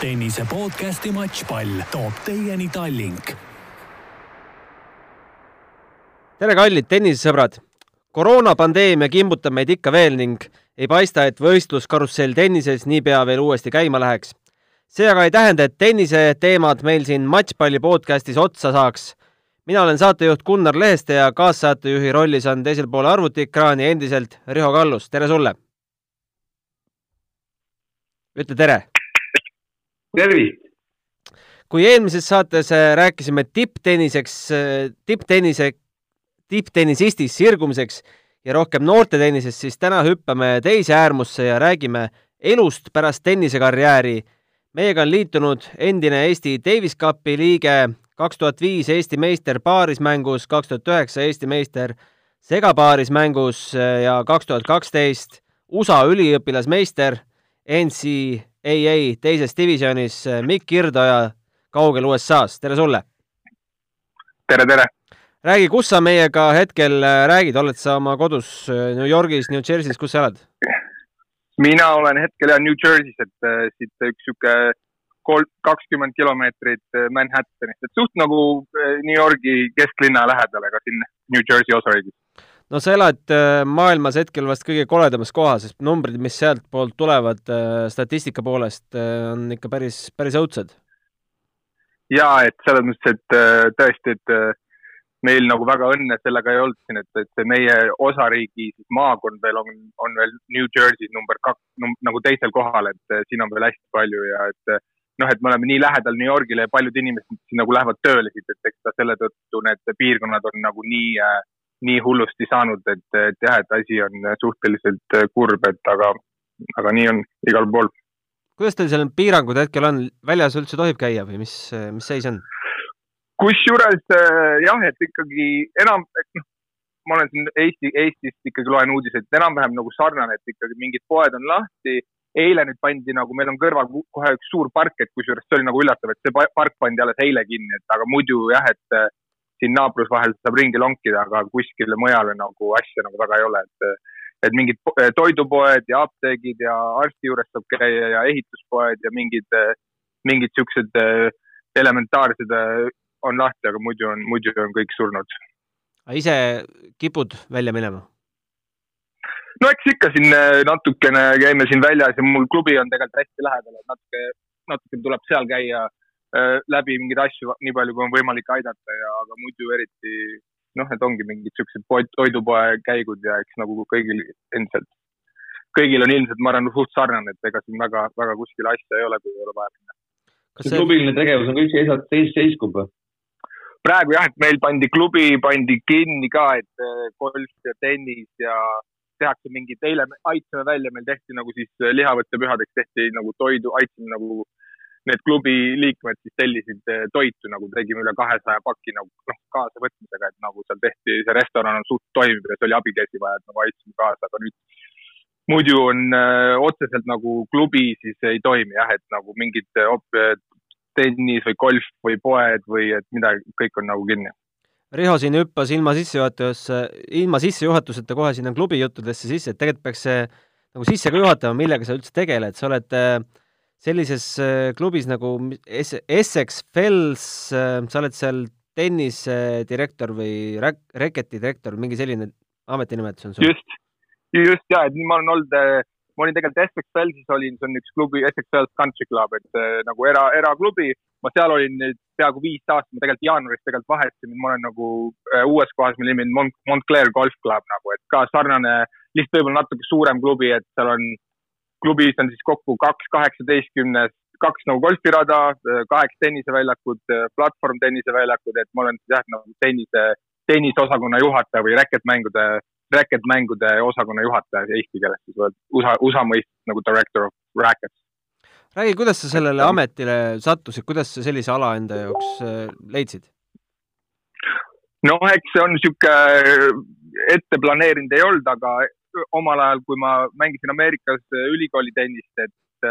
tennise podcasti Matšpall toob teieni Tallink. tere, kallid tennisesõbrad! koroonapandeemia kimbutab meid ikka veel ning ei paista, et võistluskarussell tennises niipea veel uuesti käima läheks. see aga ei tähenda, et tennise teemad meil siin Matšpalli podcastis otsa saaks. mina olen saatejuht Gunnar Leheste ja kaassaatejuhi rollis on teisel pool arvutiekraani endiselt Riho Kallus, tere sulle! ütle tere! Tervist! kui eelmises saates äh, rääkisime tipptenniseks, äh, tipptennise, tipptennisistist sirgumiseks ja rohkem noortetennisest, siis täna hüppame teise äärmusse ja räägime elust pärast tennisekarjääri. meiega on liitunud endine Eesti Davis Cupi liige, kaks tuhat viis Eesti meister paarismängus, kaks tuhat üheksa Eesti meister segapaarismängus äh, ja kaks tuhat kaksteist USA üliõpilasmeister NCAA teises divisjonis Mikk Kirdoja kaugel USA-s, tere sulle! tere, tere! räägi, kus sa meiega hetkel äh, räägid, oled sa oma kodus äh, New Yorgis, New Jersey's, kus sa elad? mina olen hetkel jah New Jersey's, et äh, siit üks sihuke kolm, kakskümmend kilomeetrit äh, Manhattanist, et suht nagu äh, New Yorgi kesklinna lähedal, aga siin New Jersey osariigis. No sa elad äh, maailmas hetkel vast kõige koledamas kohas, sest numbrid, mis sealtpoolt tulevad äh, statistika poolest, äh, on ikka päris, päris õudsed. ja et selles mõttes, et tõesti, et meil nagu väga õnne sellega ei olnud siin, et, et meie osariigi maakond veel on, on veel New Jersey's number kaks num,, nagu teisel kohal, et siin on veel hästi palju ja et noh, et me oleme nii lähedal New Yorgile ja paljud inimesed siin nagu lähevad tööle siit, et eks ta selle tõttu need piirkonnad on nagu nii äh, nii hullusti saanud, et, et jah, et asi on suhteliselt kurb, et aga, aga nii on igal pool. kuidas teil seal piirangud hetkel on, väljas üldse tohib käia või mis, mis seis on? kusjuures jah, et ikkagi enam, noh, ma olen siin Eesti, Eestist ikkagi loen uudiseid, enam-vähem nagu sarnane, et ikkagi mingid poed on lahti. eile nüüd pandi nagu, meil on kõrval kohe üks suur park, et kusjuures see oli nagu üllatav, et see park pandi alles eile kinni, et aga muidu jah, et siin naabrus vahel saab ringi lonkida, aga kuskile mujale nagu asja nagu väga ei ole, et et mingid toidupoed ja apteegid ja arsti juures saab käia ja ehituspoed ja mingid, mingid siuksed elementaarsed on lahti, aga muidu on, muidu on kõik surnud. ise kipud välja minema? no eks ikka siin natukene käime siin väljas ja mul klubi on tegelikult hästi lähedal, et natuke, natuke tuleb seal käia läbi mingeid asju nii palju, kui on võimalik aidata ja, aga muidu eriti noh, et ongi mingid siuksed toidupoe käigud ja eks nagu kõigil endiselt, kõigil on ilmselt, ma arvan, suht sarnane, et ega siin väga, väga kuskile asja ei ole, kui ei ole vaja minna. kas see klubiline tegevus on ka üldse seis, seiskub või? praegu jah, et meil pandi klubi, pandi kinni ka, et golf ja tennis ja tehakse mingid, eile aitasime välja, meil tehti nagu siis lihavõttepühadeks tehti nagu toidu, aitasime nagu need klubi liikmed siis tellisid toitu nagu tegime üle kahesaja paki nagu noh, kaasavõtmisega, et nagu seal tehti, see restoran on suht toimiv ja see oli abikäsi vaja, et nagu aitasime kaasa, aga nüüd muidu on öö, otseselt nagu klubi siis ei toimi jah, et nagu mingid tennis või golf või poed või et midagi, kõik on nagu kinni. Riho siin hüppas ilma sissejuhatusse, ilma sissejuhatuseta kohe sinna klubi juttudesse sisse, et tegelikult peaks see nagu sisse ka juhatama, millega sa üldse tegeled, sa oled sellises klubis nagu Essex Fells, sa oled seal tennisedirektor või räk-, reketi direktor, mingi selline ametinimetus on sul? just, just ja, et ma olen olnud, ma olin tegelikult Essex Fellsis olin, see on üks klubi, Essex Fells Country Club, et nagu era, eraklubi. ma seal olin nüüd peaaegu viis aastat, ma tegelikult jaanuaris tegelikult vahetasin, ma olen nagu äh, uues kohas, mille nimi on Mont-, Montclair Golf Club nagu, et ka sarnane, lihtsalt võib-olla natuke suurem klubi, et seal on klubis on siis kokku kaks kaheksateistkümnes, kaks nagu golfirada, kaheksa tenniseväljakut, platvorm tenniseväljakud, et ma olen jah, nagu tennise, tenniseosakonna juhataja või räketmängude, räketmängude osakonna juhataja eesti keeles siis öelda, USA, USA mõistes nagu director of rackets. räägi, kuidas sa sellele ametile sattusid, kuidas sa sellise ala enda jaoks leidsid? noh, eks see on niisugune ette planeerinud ei olnud, aga omal ajal, kui ma mängisin Ameerikas ülikooli tennist, et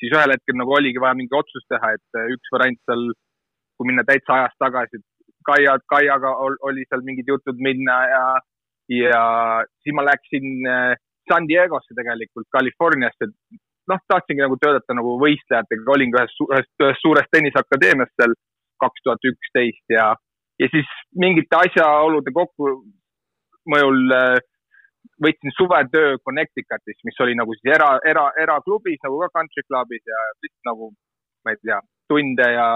siis ühel hetkel nagu oligi vaja mingi otsus teha, et üks variant seal, kui minna täitsa ajas tagasi, et Kaia, Kaiaga oli seal mingid jutud minna ja, ja siis ma läksin San Diego'sse tegelikult, Californiasse noh, tahtsingi nagu töötada nagu võistlejatega, olingi ühes, ühes, ühes suures tenniseakadeemias seal kaks tuhat üksteist ja, ja siis mingite asjaolude kokkumõjul äh, võtsin suvetöö Connecticutis, mis oli nagu siis era, era, eraklubis nagu ka country clubis ja lihtsalt nagu, ma ei tea, tunde ja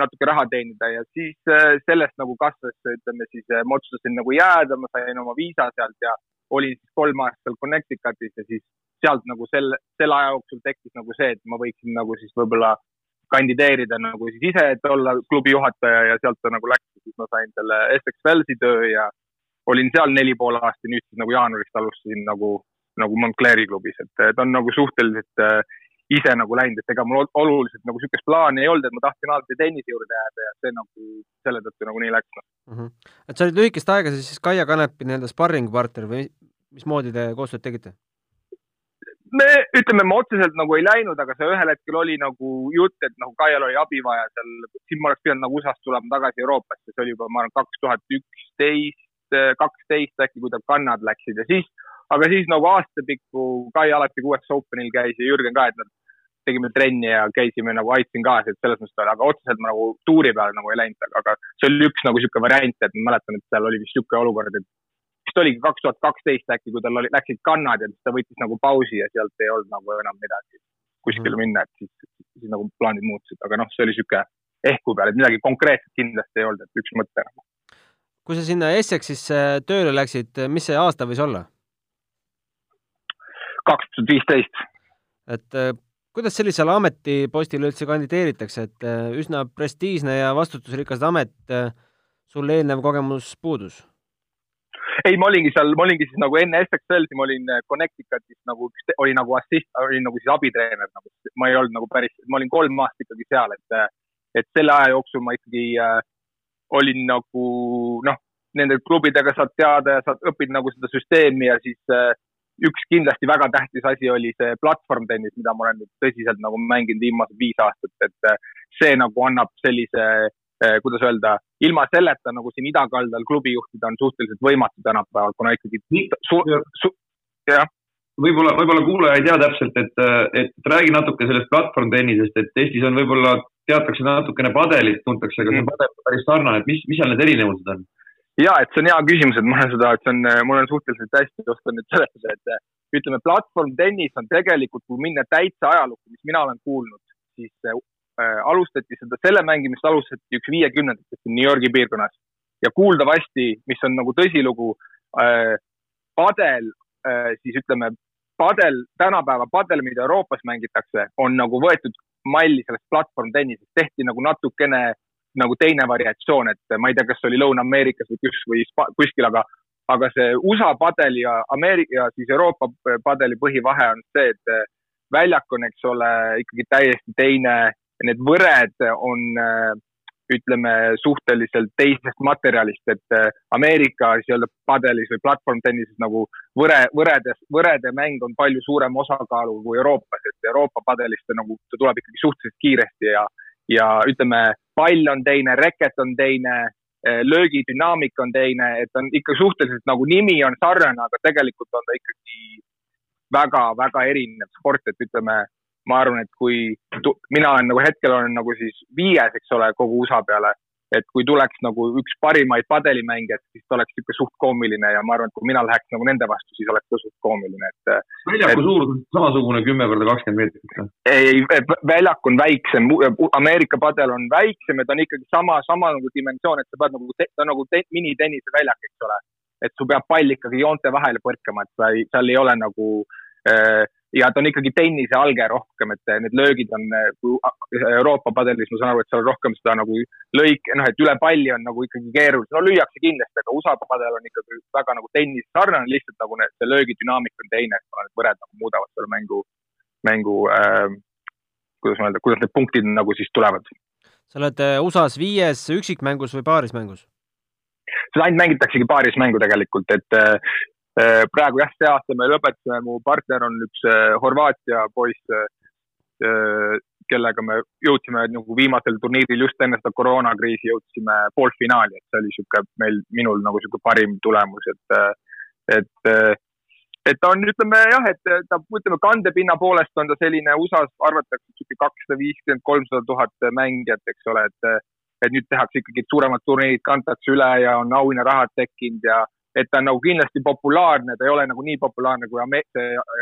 natuke raha teenida. Ja siis äh, sellest nagu kasvas, ütleme siis, äh, ma otsustasin nagu jääda, ma sain oma viisa sealt ja olin siis kolm aastat Connecticutis ja siis sealt nagu sel, selle aja jooksul tekkis nagu see, et ma võiksin nagu siis võib-olla kandideerida nagu siis ise, et olla klubi juhataja ja sealt ta nagu läks, siis ma sain selle Wellsi töö ja olin seal neli pool aastat, nüüd siis nagu jaanuarist alustasin nagu, nagu Montclairi klubis, et ta on nagu suhteliselt äh, ise nagu läinud, et ega mul oluliselt nagu niisugust plaani ei olnud, et ma tahtsin alati tennise juurde jääda ja see nagu selle tõttu nagu nii läks mm. -hmm. et sa olid lühikest aega siis Kaia Kanepi nii-öelda sparringpartner või mismoodi te koostööd tegite? me ütleme, me otseselt nagu ei läinud, aga see ühel hetkel oli nagu jutt, et nagu Kaial oli abi vaja seal, siin ma oleks pidanud nagu USA-st tulema tagasi Euroopasse, see oli juba, ma arvan, kaks tuhat üksteist, kaksteist äkki, kui ta kannad läksid ja siis aga siis nagu aastapikku Kai alati US Openil käis ja Jürgen ka, et nad tegime trenni ja käisime nagu aitasin kaasa, et selles mõttes oli, aga otseselt ma nagu tuuri peale nagu ei läinud, aga see oli üks nagu niisugune variant, et ma mäletan, et seal oli vist niisugune olukord, et vist oligi kaks tuhat kaksteist äkki, kui tal oli, läksid kannad ja siis ta võttis nagu pausi ja sealt ei olnud nagu enam midagi kuskile mm. minna, et siis, siis nagu plaanid muutusid, aga noh, see oli niisugune ehku peal, et midagi konkreetset kindlasti ei olnud, et üks mõte nagu. Kui sa sinna Essexisse tööle läksid, mis see aasta võis olla? kaks tuhat viisteist. et äh, kuidas sellisele ametipostile üldse kandideeritakse, et äh, üsna prestiižne ja vastutusrikas amet, äh, sul eelnev kogemus puudus? ei, ma olingi seal, ma olingi siis nagu enne Wellsi, ma olin Connecticutis nagu, oli nagu assist, olin nagu siis abitreener nagu, ma ei olnud nagu päris, ma olin kolm aastat ikkagi seal, et, et selle aja jooksul ma ikkagi äh, olin nagu noh, nende klubidega saad teada ja saad, õpid nagu seda süsteemi ja siis äh, üks kindlasti väga tähtis asi oli see platvormtennis, mida ma olen nüüd tõsiselt nagu mänginud viimased viis aastat, et äh, see nagu annab sellise, äh, kuidas öelda, ilma selleta nagu siin idakaldal klubi juhtida on suhteliselt võimatu tänapäeval, kuna ikkagi su, su, jah. võib-olla, võib-olla kuulaja ei tea täpselt, et, et räägi natuke sellest platvormtennisest, et Eestis on võib-olla, teatakse natukene padelit, tuntakse, aga see mm. padel päris sarnane, et mis, mis seal need erinevused on? ja et see on hea küsimus, et ma olen seda, et see on, mul on suhteliselt hästi, oskan nüüd seletada, et ütleme, platvormtennis on tegelikult, kui minna täitsa ajalukku, mis mina olen kuulnud, siis äh, alustati seda, selle mängimist alustati üks viiekümnendates New Yorgi piirkonnas ja kuuldavasti, mis on nagu tõsilugu äh,, padel äh,, siis ütleme, padel, tänapäeva padel, mida Euroopas mängitakse, on nagu võetud malli sellest platvormtennisest, tehti nagu natukene nagu teine variatsioon, et ma ei tea, kas see oli Lõuna-Ameerikas või kus või kuskil, aga, aga see USA padeli ja Ameerika ja siis Euroopa padeli põhivahe on see, et väljak on, eks ole, ikkagi täiesti teine. Need võred on, ütleme, suhteliselt teisest materjalist, et Ameerika nii-öelda padelis või platvormtennises nagu võre, võredes, võrede mäng on palju suurem osakaalu kui Euroopas, et Euroopa padelis ta nagu, ta tuleb ikkagi suhteliselt kiiresti ja ja ütleme, pall on teine, reket on teine, eh, löögidünaamika on teine, et on ikka suhteliselt nagu nimi on sarnane, aga tegelikult on ta ikkagi väga-väga erinev sport, et ütleme, ma arvan, et kui mina olen nagu hetkel olen nagu siis viies, eks ole, kogu USA peale et kui tuleks nagu üks parimaid padelimängijaid, siis ta oleks niisugune suht koomiline ja ma arvan, et kui mina läheks nagu nende vastu, siis oleks ta suht koomiline, et. väljaku suurus on samasugune kümme korda kakskümmend meetrit? ei, väljak on väiksem, Ameerika padel on väiksem ja ta on ikkagi sama, sama nagu dimensioon, et sa pead nagu, ta on nagu minitennise väljak, eks ole. et sul peab pall ikkagi joonte vahele põrkama, et sa ei, seal ei ole nagu äh, ja ta on ikkagi tennise alge rohkem, et need löögid on, kui Euroopa padelis ma saan aru, et seal on rohkem seda nagu lõik, noh, et üle palli on nagu ikkagi keerulisem, no lüüakse kindlasti, aga USA padel on ikkagi väga nagu tennis sarnane, lihtsalt nagu need, see löögidünaamika on teine, et need võred nagu muudavad selle mängu, mängu äh,, kuidas ma öelda, kuidas need punktid nagu siis tulevad. sa oled äh, USA-s viies üksikmängus või paarismängus? seda ainult mängitaksegi paarismängu tegelikult, et praegu jah, see aasta me lõpetasime, mu partner on üks äh, Horvaatia poiss, äh, kellega me jõudsime nagu viimasel turniiril just enne seda koroonakriisi jõudsime poolfinaali, et see oli sihuke meil, minul nagu sihuke parim tulemus, et, et et ta on, ütleme jah, et ta, ütleme kandepinna poolest on ta selline USA-s arvatakse sihuke kakssada viiskümmend, kolmsada tuhat mängijat, eks ole, et, et nüüd tehakse ikkagi suuremad turniirid, kantakse üle ja on auhinnarahad tekkinud ja et ta on nagu kindlasti populaarne, ta ei ole nagu nii populaarne kui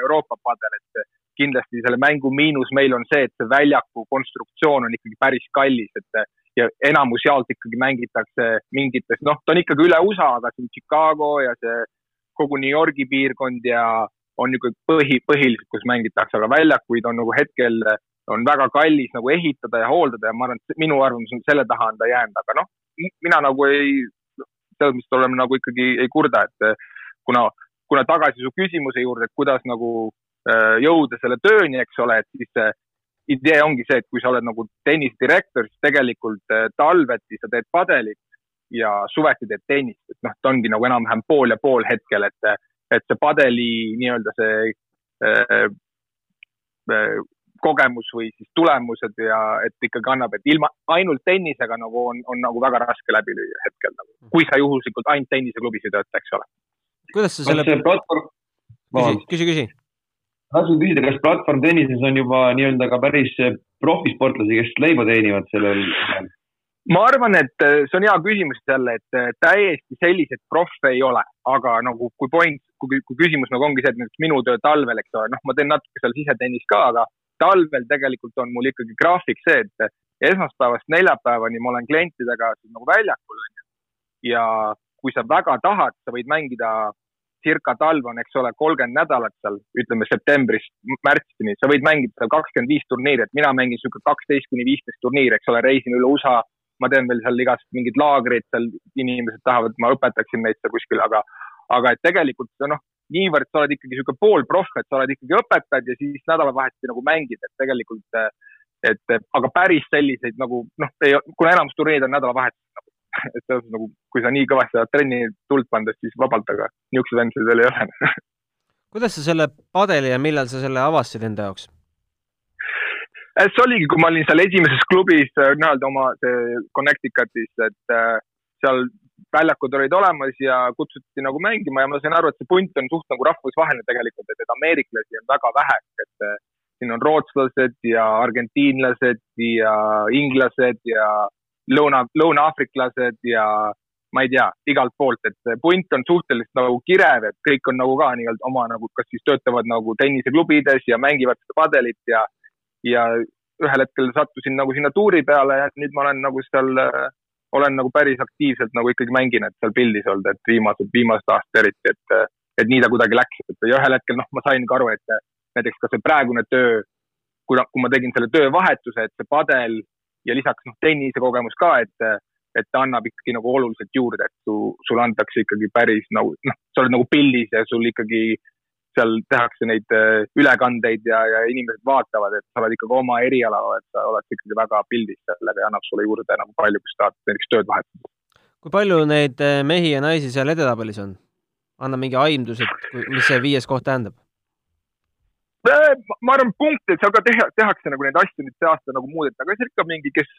Euroopa padel, et kindlasti selle mängu miinus meil on see, et see väljaku konstruktsioon on ikkagi päris kallis, et ja enamus jaolt ikkagi mängitakse mingites, noh, ta on ikkagi üle USA, aga siin Chicago ja see kogu New Yorgi piirkond ja on niisugune põhi, põhiliselt, kus mängitakse, aga väljakuid on nagu hetkel on väga kallis nagu ehitada ja hooldada ja ma arvan, et minu arvamus on selle taha on ta jäänud, aga noh, mina nagu ei selles mõttes oleme nagu ikkagi ei kurda, et eh, kuna, kuna tagasi su küsimuse juurde, et kuidas nagu eh, jõuda selle tööni, eks ole, et siis see idee ongi see, et kui sa oled nagu tennisdirektor, siis tegelikult eh, talveti sa teed padelit ja suveti teed tennist, et noh, ta ongi nagu enam-vähem pool ja pool hetkel, et, et see padeli nii-öelda see äh, kogemus või siis tulemused ja et ikkagi annab, et ilma, ainult tennisega nagu on, on nagu väga raske läbi lüüa hetkel nagu, kui sa juhuslikult ainult tenniseklubis ei tööta, eks ole. kuidas sa selle. platvorm. küsi, küsi, küsi. tahtsin küsida, kas platvorm tennises on juba nii-öelda ka päris profisportlasi, kes leiba teenivad sellel ma arvan, et äh, see on hea küsimus jälle, et äh, täiesti selliseid proffe ei ole, aga nagu kui point, kui, kui küsimus nagu ongi see, et näiteks minu töö talvel, eks ole, noh, ma teen natuke seal sisetennist ka, aga talvel tegelikult on mul ikkagi graafik see, et esmaspäevast neljapäevani ma olen klientidega nagu väljakul onju. ja kui sa väga tahad, sa võid mängida circa talv on, eks ole, kolmkümmend nädalat seal, ütleme septembrist märtsini, sa võid mängida seal kakskümmend viis turniiri, et mina mängin sihuke kaksteist kuni viisteist turniiri, eks ole, reisin üle USA. ma teen veel seal igast mingid laagrid seal, inimesed tahavad, ma õpetaksin neid seal kuskil, aga, aga et tegelikult noh, niivõrd sa oled ikkagi niisugune poolproff, et sa oled ikkagi õpetad ja siis nädalavahetusel nagu mängid, et tegelikult, et aga päris selliseid nagu noh, kuna enamus turniirid on nädalavahetusel nagu, et selles mõttes nagu, kui sa nii kõvasti saad trenni tuld panna, siis vabalt, aga niisuguseid vendasid veel ei ole kuidas sa selle padeli ja millal sa selle avastasid enda jaoks? see oligi, kui ma olin seal esimeses klubis nii-öelda oma Connecticutis, et seal väljakud olid olemas ja kutsuti nagu mängima ja ma sain aru, et see punt on suht nagu rahvusvaheline tegelikult, et, et ameeriklasi on väga vähe, et eh, siin on rootslased ja argentiinlased ja inglased ja lõuna, lõuna-aafriklased ja ma ei tea, igalt poolt, et punt on suhteliselt nagu kirev, et kõik on nagu ka nii-öelda oma nagu, kas siis töötavad nagu tenniseklubides ja mängivad seda padelit ja, ja ühel hetkel sattusin nagu sinna tuuri peale ja nüüd ma olen nagu seal äh, olen nagu päris aktiivselt nagu ikkagi mängin, et seal pildis olnud, et viimased, viimased aastad eriti, et, et nii ta kuidagi läks, et ja ühel hetkel noh, ma sain ka aru, et näiteks ka see praegune töö, kui, kui ma tegin selle töövahetuse, et see padel ja lisaks noh, tennise kogemus ka, et, et ta annab ikkagi nagu oluliselt juurde, et su, sulle antakse ikkagi päris nagu noh, sa oled nagu pildis ja sul ikkagi seal tehakse neid äh, ülekandeid ja, ja inimesed vaatavad, et sa oled ikkagi oma eriala, et sa oled ikkagi väga pildis sellega ja annab sulle juurde nagu palju, kui sa tahad näiteks tööd vahetada. kui palju neid äh, mehi ja naisi seal edetabelis on? anna mingi aimdus, et mis see viies koht tähendab? Äh, ma arvan, punkte, seal ka teha, tehakse nagu neid asju nüüd see aasta nagu muudeti, aga see ikka mingi, kes,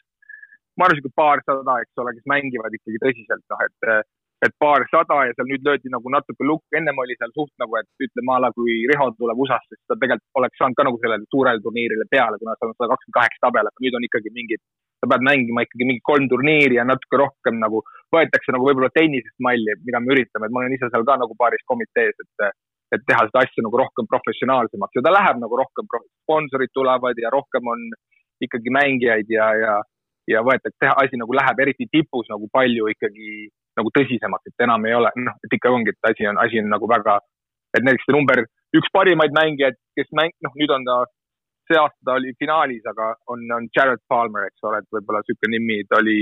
ma arvan, sihuke paarsada, eks ole, kes mängivad ikkagi tõsiselt, noh, et et paarsada ja seal nüüd löödi nagu natuke lukk, ennem oli seal suht nagu, et ütleme a la kui Riho tuleb USA-sse, siis ta tegelikult oleks saanud ka nagu sellele suurele turniirile peale, kuna seal on sada kakskümmend kaheksa tabel, aga nüüd on ikkagi mingid, sa pead mängima ikkagi mingi kolm turniiri ja natuke rohkem nagu võetakse nagu võib-olla tennisest malli, mida me üritame, et ma olen ise seal ka nagu paaris komitees, et et teha seda asja nagu rohkem professionaalsemaks. Ja ta läheb nagu rohkem, sponsorid tulevad ja rohkem on ikkagi mängijaid ja, ja ja võetakse, asi nagu läheb eriti tipus nagu palju ikkagi nagu tõsisemaks, et enam ei ole, noh, et ikka ongi, et asi on, asi on nagu väga, et näiteks see number üks parimaid mängijaid, kes mäng-, noh, nüüd on ta, see aasta ta oli finaalis, aga on, on Jared Palmer, eks ole, et võib-olla niisugune nimi, ta oli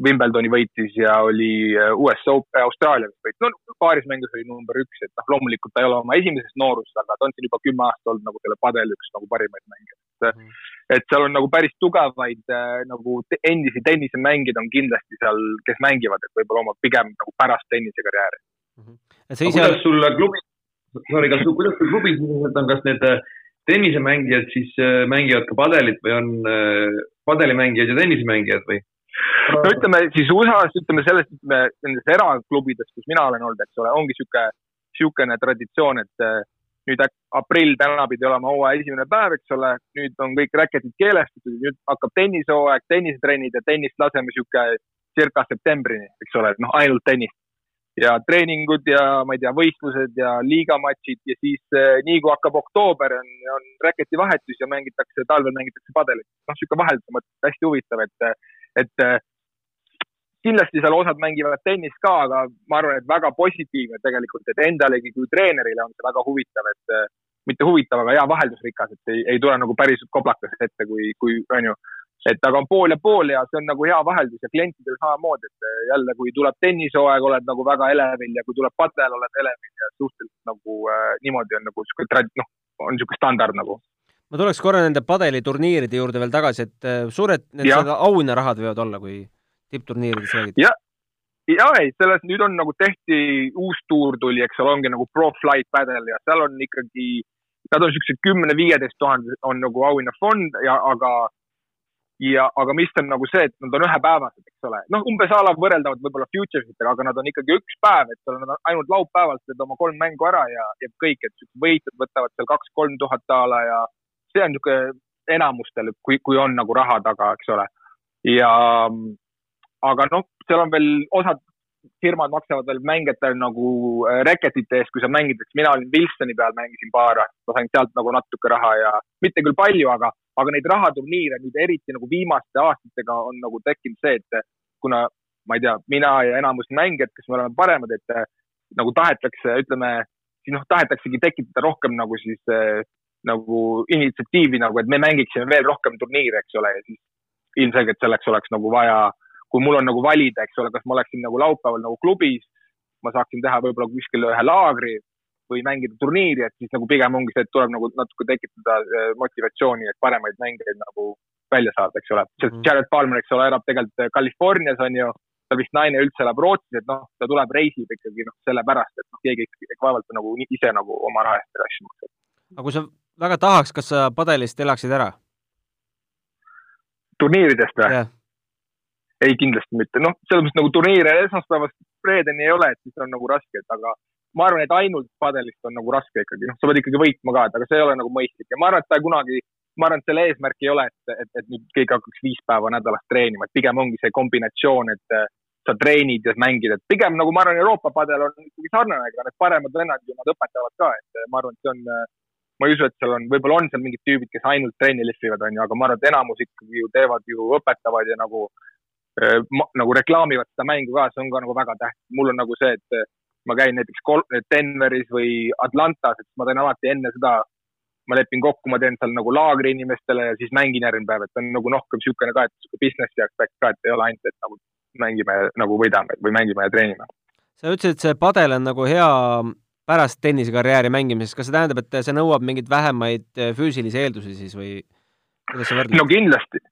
Wimbledoni võitis ja oli äh, US Open, äh, Austraalia võitis, no paaris mängus oli number üks, et noh, loomulikult ta ei ole oma esimeses noorusest, aga ta on siin juba kümme aastat olnud nagu selle padel üks nagu parimaid mängijaid mm. Et seal on nagu päris tugevaid äh, nagu endisi tennisemängijaid on kindlasti seal, kes mängivad, et võib-olla omavad pigem nagu pärast tennisekarjääri mm. -hmm. Ise... kuidas sul klubi, sorry, kas, kuidas sul klubis on, kas need tennisemängijad siis mängivad ka padelit või on padelimängijad ja tennisemängijad või? no ütleme siis USA-s, ütleme sellest, ütleme nendes eraklubides, kus mina olen olnud, eks ole, ongi sihuke, niisugune traditsioon, et äh, nüüd aprill täna pidi olema hooaja esimene päev, eks ole, nüüd on kõik räketid keelestatud, nüüd hakkab tennishooaeg, tennisetrennid ja tennist laseme niisugune circa septembrini, eks ole, noh, ainult tennist. ja treeningud ja ma ei tea, võistlused ja liigamatšid ja siis eh, nii kui hakkab oktoober, on, on räketivahetus ja mängitakse, talvel mängitakse padelit. noh, niisugune vahelduse mõttes hästi huvitav, et, et eh, kindlasti seal osad mängivad tennist ka, aga ma arvan, et väga positiivne tegelikult, et endalegi kui treenerile on see väga huvitav, et eh, mitte huvitav, aga hea vaheldusrikas, et ei, ei tule nagu päris koblakas ette, kui, kui on ju et aga on pool ja pool ja see on nagu hea vaheldus ja klientidel samamoodi, et eh, jälle, kui tuleb tennishooaeg, oled nagu väga elevil ja kui tuleb padel, oled elevil ja suhteliselt nagu äh, niimoodi on nagu sihuke, noh, on niisugune standard nagu. ma tuleks korra nende padeliturniiride juurde veel tagasi, et äh, suured need auhinnarahad võivad olla, kui tippturniirides räägid? jah, ja ei, selles nüüd on nagu tehti, uus tuur tuli, eks ole, ongi nagu Pro Flight Padel ja seal on ikkagi, nad on niisugused kümne-viieteist tuhande on nagu auhinnafond ja, aga ja, aga mis on nagu see, et nad on ühepäevased, eks ole, noh, umbes a la võrreldavad võib-olla futures itega, aga nad on ikkagi üks päev, et nad on ainult laupäeval teed oma kolm mängu ära ja, ja kõik, et võitjad võtavad seal kaks-kolm tuhat a la ja see on niisugune enamustel, kui, kui on nagu raha taga, eks ole. ja aga noh, seal on veel osad firmad maksavad veel mängijatele nagu äh, reketite eest, kui sa mängid, eks mina olin Wilsoni peal, mängisin paar aastat, ma sain sealt nagu natuke raha ja mitte küll palju, aga, aga neid rahaturniire nüüd eriti nagu viimaste aastatega on nagu tekkinud see, et kuna ma ei tea, mina ja enamus mängijad, kes me oleme paremad, et nagu tahetakse, ütleme, siis noh, tahetaksegi tekitada rohkem nagu siis äh, nagu initsiatiivi nagu, et me mängiksime veel rohkem turniire, eks ole, ja siis ilmselgelt selleks oleks nagu vaja kui mul on nagu valida, eks ole, kas ma oleksin nagu laupäeval nagu klubis, ma saaksin teha võib-olla kuskil ühe laagri või mängida turniiri, et siis nagu pigem ongi see, et tuleb nagu natuke tekitada äh, motivatsiooni, et paremaid mängijaid nagu välja saada, eks ole. sest mm. Jared Palmer, eks ole, elab tegelikult äh, Californias on ju, tal vist naine üldse elab Rootsis, et noh, ta tuleb, reisib ikkagi noh, sellepärast, et noh, keegi vaevalt nagu ise nagu oma raha eest asju maksab. aga kui sa väga tahaks, kas sa padelist elaksid ära? turniiridest või yeah.? Ei, kindlasti mitte, noh, selles mõttes nagu turniire esmaspäevast reedeni ei ole, et siis on nagu raske, et aga ma arvan, et ainult padelist on nagu raske ikkagi, noh, sa pead ikkagi võitma ka, et aga see ei ole nagu mõistlik. Ja ma arvan, et ta kunagi, ma arvan, et selle eesmärk ei ole, et, et, et nüüd keegi hakkaks viis päeva nädalas treenima, et pigem ongi see kombinatsioon, et sa treenid ja mängid, et pigem nagu ma arvan, Euroopa padel on ikkagi sarnane, ega need paremad vennad ju nad õpetavad ka, et ma arvan, et see on, ma ei usu, et seal on, võib-olla on seal mingid tüübid, kes ainult trenni lihvivad, on ju, aga ma arvan, et enamus ikkagi ju teevad ju, õpetavad ja nagu nagu reklaamivad seda mängu ka, see on ka nagu väga tähtis. mul on nagu see, et äh, ma käin näiteks Denveris või Atlantas, et ma teen alati enne seda, ma lepin kokku, ma teen seal nagu laagri inimestele ja siis mängin järgmine päev, et on nagu rohkem niisugune ka, et niisugune businessi aspekt ka, et ei ole ainult, et nagu mängime nagu võidame või mängime ja treenime. sa ütlesid, et see padel on nagu hea pärast tennisekarjääri mängimises, kas see tähendab, et see nõuab mingeid vähemaid äh, füüsilisi eeldusi siis või kuidas sa võrdled? no kindlasti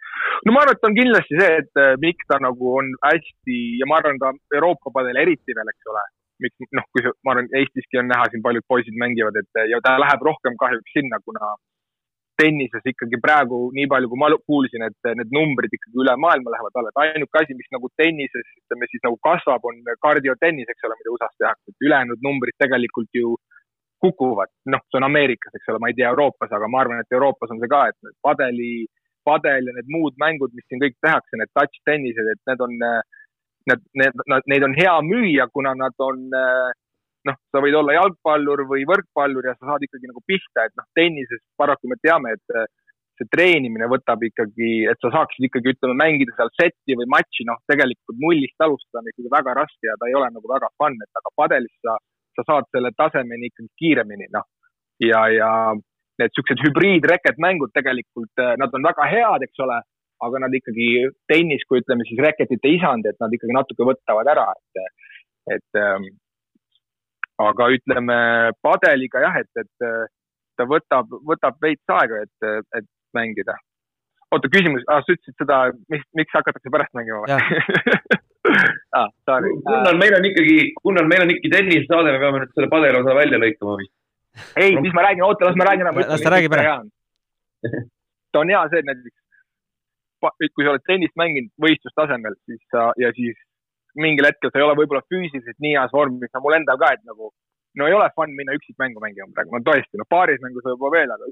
no ma arvan, et on kindlasti see, et äh, miks ta nagu on hästi ja ma arvan ka Euroopa padel eriti veel, eks ole. miks noh, kui ma arvan, Eestiski on näha siin paljud poisid mängivad, et ja ta läheb rohkem kahjuks sinna, kuna tennises ikkagi praegu nii palju, kui ma kuulsin, et need numbrid ikkagi üle maailma lähevad alla, et ainuke asi, mis nagu tennises, ütleme siis nagu kasvab, on kardiotennis, eks ole, mida USA-s tehakse, et ülejäänud numbrid tegelikult ju kukuvad, noh, see on Ameerikas, eks ole, ma ei tea Euroopas, aga ma arvan, et Euroopas on see ka, et padeli padel ja need muud mängud, mis siin kõik tehakse, need touch tennised, et need on, need, need, neid on hea müüa, kuna nad on noh, sa võid olla jalgpallur või võrkpallur ja sa saad ikkagi nagu pihta, et noh, tennises paraku me teame, et see treenimine võtab ikkagi, et sa saaksid ikkagi ütleme, mängida seal seti või matši, noh, tegelikult nullist alustada on ikkagi väga raske ja ta ei ole nagu väga fun, et aga padelis sa, sa saad selle tasemeni ikkagi kiiremini, noh. ja, ja need siuksed hübriidreketmängud tegelikult, äh, nad on väga head, eks ole, aga nad ikkagi tennis, kui ütleme siis reketite isand, et nad ikkagi natuke võtavad ära, et, et ähm, aga ütleme padeliga jah, et, et äh, ta võtab, võtab veits aega, et, et mängida. oota, küsimus ah,, sa ütlesid seda, miks, miks hakatakse pärast mängima või ah, sorry. Gunnar, meil on ikkagi, Gunnar, meil on ikkagi tennisesaade, me peame nüüd selle padeli osa välja lõikama vist ei, mis ma räägin, oota, las ma räägin ära. las ta räägib ära. ta on hea see, et näiteks kui sa oled tennist mänginud võistlustasemel, siis sa ja siis mingil hetkel sa ei ole võib-olla füüsiliselt nii heas vormis, no mul endal ka, et nagu no ei ole fun minna üksikmängu mängima praegu, no tõesti, no paaris mängus võib-olla veel, aga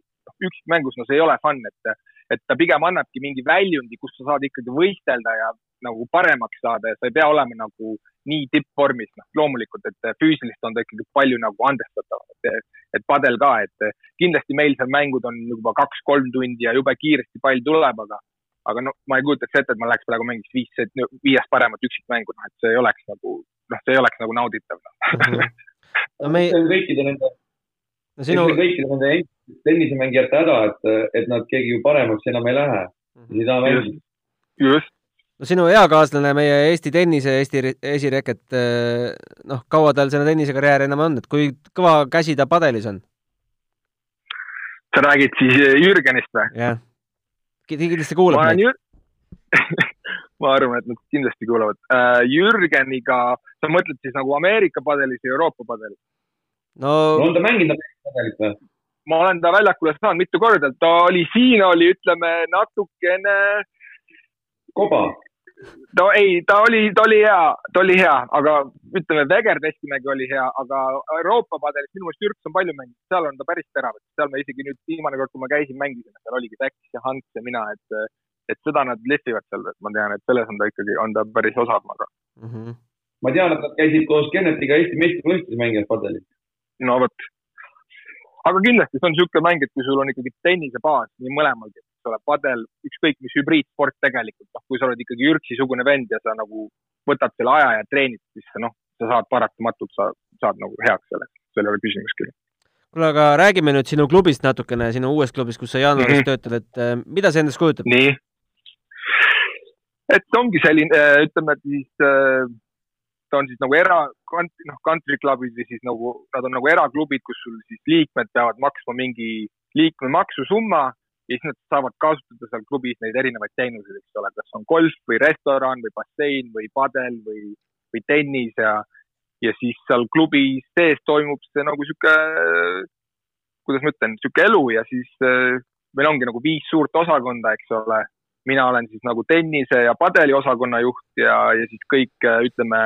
üksikmängus, no see ei ole fun, et, et ta pigem annabki mingi väljundi, kus sa saad ikkagi võistelda ja nagu paremaks saada ja sa ei pea olema nagu nii tippvormis, noh loomulikult, et füüsiliselt on ta ikkagi palju nagu andestatavam, et, et padel ka, et kindlasti meil seal mängud on juba kaks-kolm tundi ja jube kiiresti pall tuleb, aga, aga no ma ei kujutaks ette, et ma läheks praegu mängiks viis, viiest paremat üksikmängu, noh et see ei oleks nagu, noh, see ei oleks nagu nauditav no. Mm -hmm no me... kõikide nende no, sinu... kõikide nende tennisemängijate häda, et, et nad keegi ju paremaks enam ei lähe mm. -hmm. ei taha mängida. just. No sinu eakaaslane, meie Eesti tennise, Eesti esireket, eh, noh, kaua tal selle tennisekarjäär enam on, et kui kõva käsi ta padelis on? sa räägid siis eh, Jürgenist või? jah. kindlasti kuulab meid Jür... ma arvan, et nad kindlasti kuulavad uh,. Jürgeniga, sa mõtled siis nagu Ameerika padelis ja Euroopa padelis? no, no on ta mänginud Ameerika padelit või? ma olen ta väljakule saanud mitu korda, ta oli siin, oli, ütleme natukene. koba? No ei, ta oli, ta oli hea, ta oli hea, aga ütleme, Veger Testimägi oli hea, aga Euroopa padelis minu meelest Jürks on palju mänginud, seal on ta päris terav, et seal me isegi nüüd viimane kord, kui ma käisin, mängisime, seal oligi Täks ja Hans ja mina, et et seda nad lihvivad seal, et ma tean, et selles on ta ikkagi, on ta päris osav, aga mm. -hmm. ma tean, et nad käisid koos Kennetiga Eesti meistrivõistlusi mängimas padelit. no vot. aga kindlasti see on niisugune mäng, et kui sul on ikkagi tennisebaas nii mõlemalgi, eks ole, padel, ükskõik mis hübriidsport tegelikult, noh, kui sa oled ikkagi Jürksi-sugune vend ja sa nagu võtad selle aja ja treenid, siis noh, sa saad paratamatult, sa saad nagu heaks selleks, seal ei ole küsimustki kuule, aga räägime nüüd sinu klubist natukene, sinu uuest klubist, kus sa jaanuaris mm -hmm. töötad, et äh, mida see endast kujutab? nii, et ongi selline, äh, ütleme, siis äh, ta on siis nagu era, noh, country club'id või siis nagu, nad on nagu eraklubid, kus sul siis liikmed peavad maksma mingi liikmemaksusumma ja siis nad saavad kasutada seal klubis neid erinevaid teenuseid, eks ole, kas on golf või restoran või bassein või padel või, või tennis ja, ja siis seal klubi sees toimub see nagu sihuke, kuidas ma ütlen, sihuke elu ja siis äh, meil ongi nagu viis suurt osakonda, eks ole. Mina olen siis nagu tennise ja padeli osakonna juht ja, ja siis kõik, ütleme,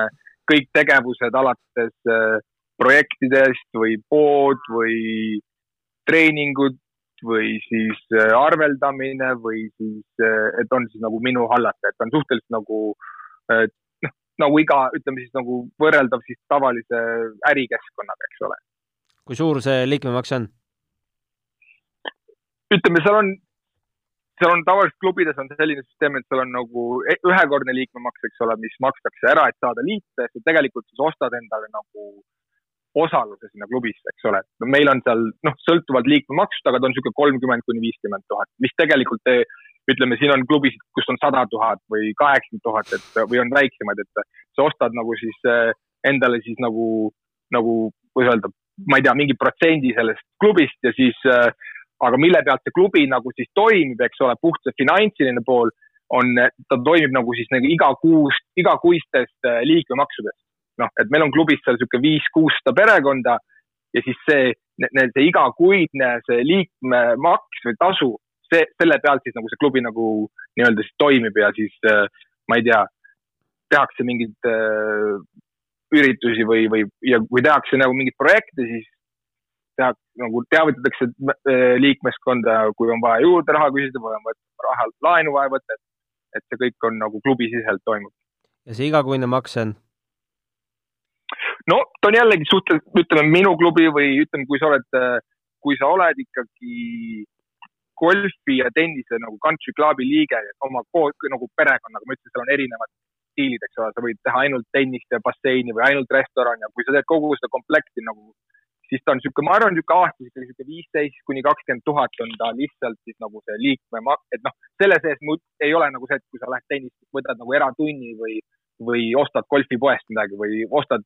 kõik tegevused alates äh, projektidest või pood või treeningud või siis äh, arveldamine või siis, äh, et on siis nagu minu hallata, et on suhteliselt nagu noh, nagu iga, ütleme siis nagu võrreldav siis tavalise ärikeskkonnaga, eks ole. kui suur see liikmemaks on? ütleme, seal on seal on tavaliselt klubides on selline süsteem, et seal on nagu e-, ühekordne liikmemaks, eks ole, mis makstakse ära, et saada liita, et tegelikult siis ostad endale nagu osaluse sinna klubisse, eks ole. no meil on seal noh, sõltuvalt liikmemaksust, aga ta on niisugune kolmkümmend kuni viiskümmend tuhat, mis tegelikult ütleme, siin on klubisid, kus on sada tuhat või kaheksakümmend tuhat, et või on väiksemaid, et sa ostad nagu siis eh, endale siis nagu, nagu kuidas öelda, ma ei tea, mingi protsendi sellest klubist ja siis äh, aga mille pealt see klubi nagu siis toimib, eks ole, puht see finantsiline pool on, ta toimib nagu siis nagu igakuust, igakuistest äh, liikmemaksudest. Noh, et meil on klubis seal niisugune viis-kuussada perekonda ja siis see, see igakuine see liikmemaks või tasu, see, selle pealt siis nagu see klubi nagu nii-öelda siis toimib ja siis äh, ma ei tea, tehakse mingeid äh, üritusi või, või ja kui tehakse nagu mingeid projekte, siis teha, nagu teavitatakse äh, liikmeskonda, kui on vaja juurde raha küsida või on raha, laenu vaja võtta, et, et see kõik on nagu klubisiseselt toimub. ja see igakuine maks on? No ta on jällegi suhteliselt, ütleme minu klubi või ütleme, kui sa oled, kui sa oled ikkagi golfi ja tennise nagu country club'i liige oma koos nagu perekonnaga, ma ütlesin, seal on erinevad stiilid, eks ole, sa võid teha ainult tennist ja basseini või ainult restorani ja kui sa teed kogu seda komplekti nagu siis ta on niisugune, ma arvan, niisugune aastas ikkagi niisugune viisteist kuni kakskümmend tuhat on ta lihtsalt siis nagu see liikme, et noh, selle sees ei ole nagu see, et kui sa lähed tennist, võtad nagu eratunni või, või ostad golfipoest midagi või ostad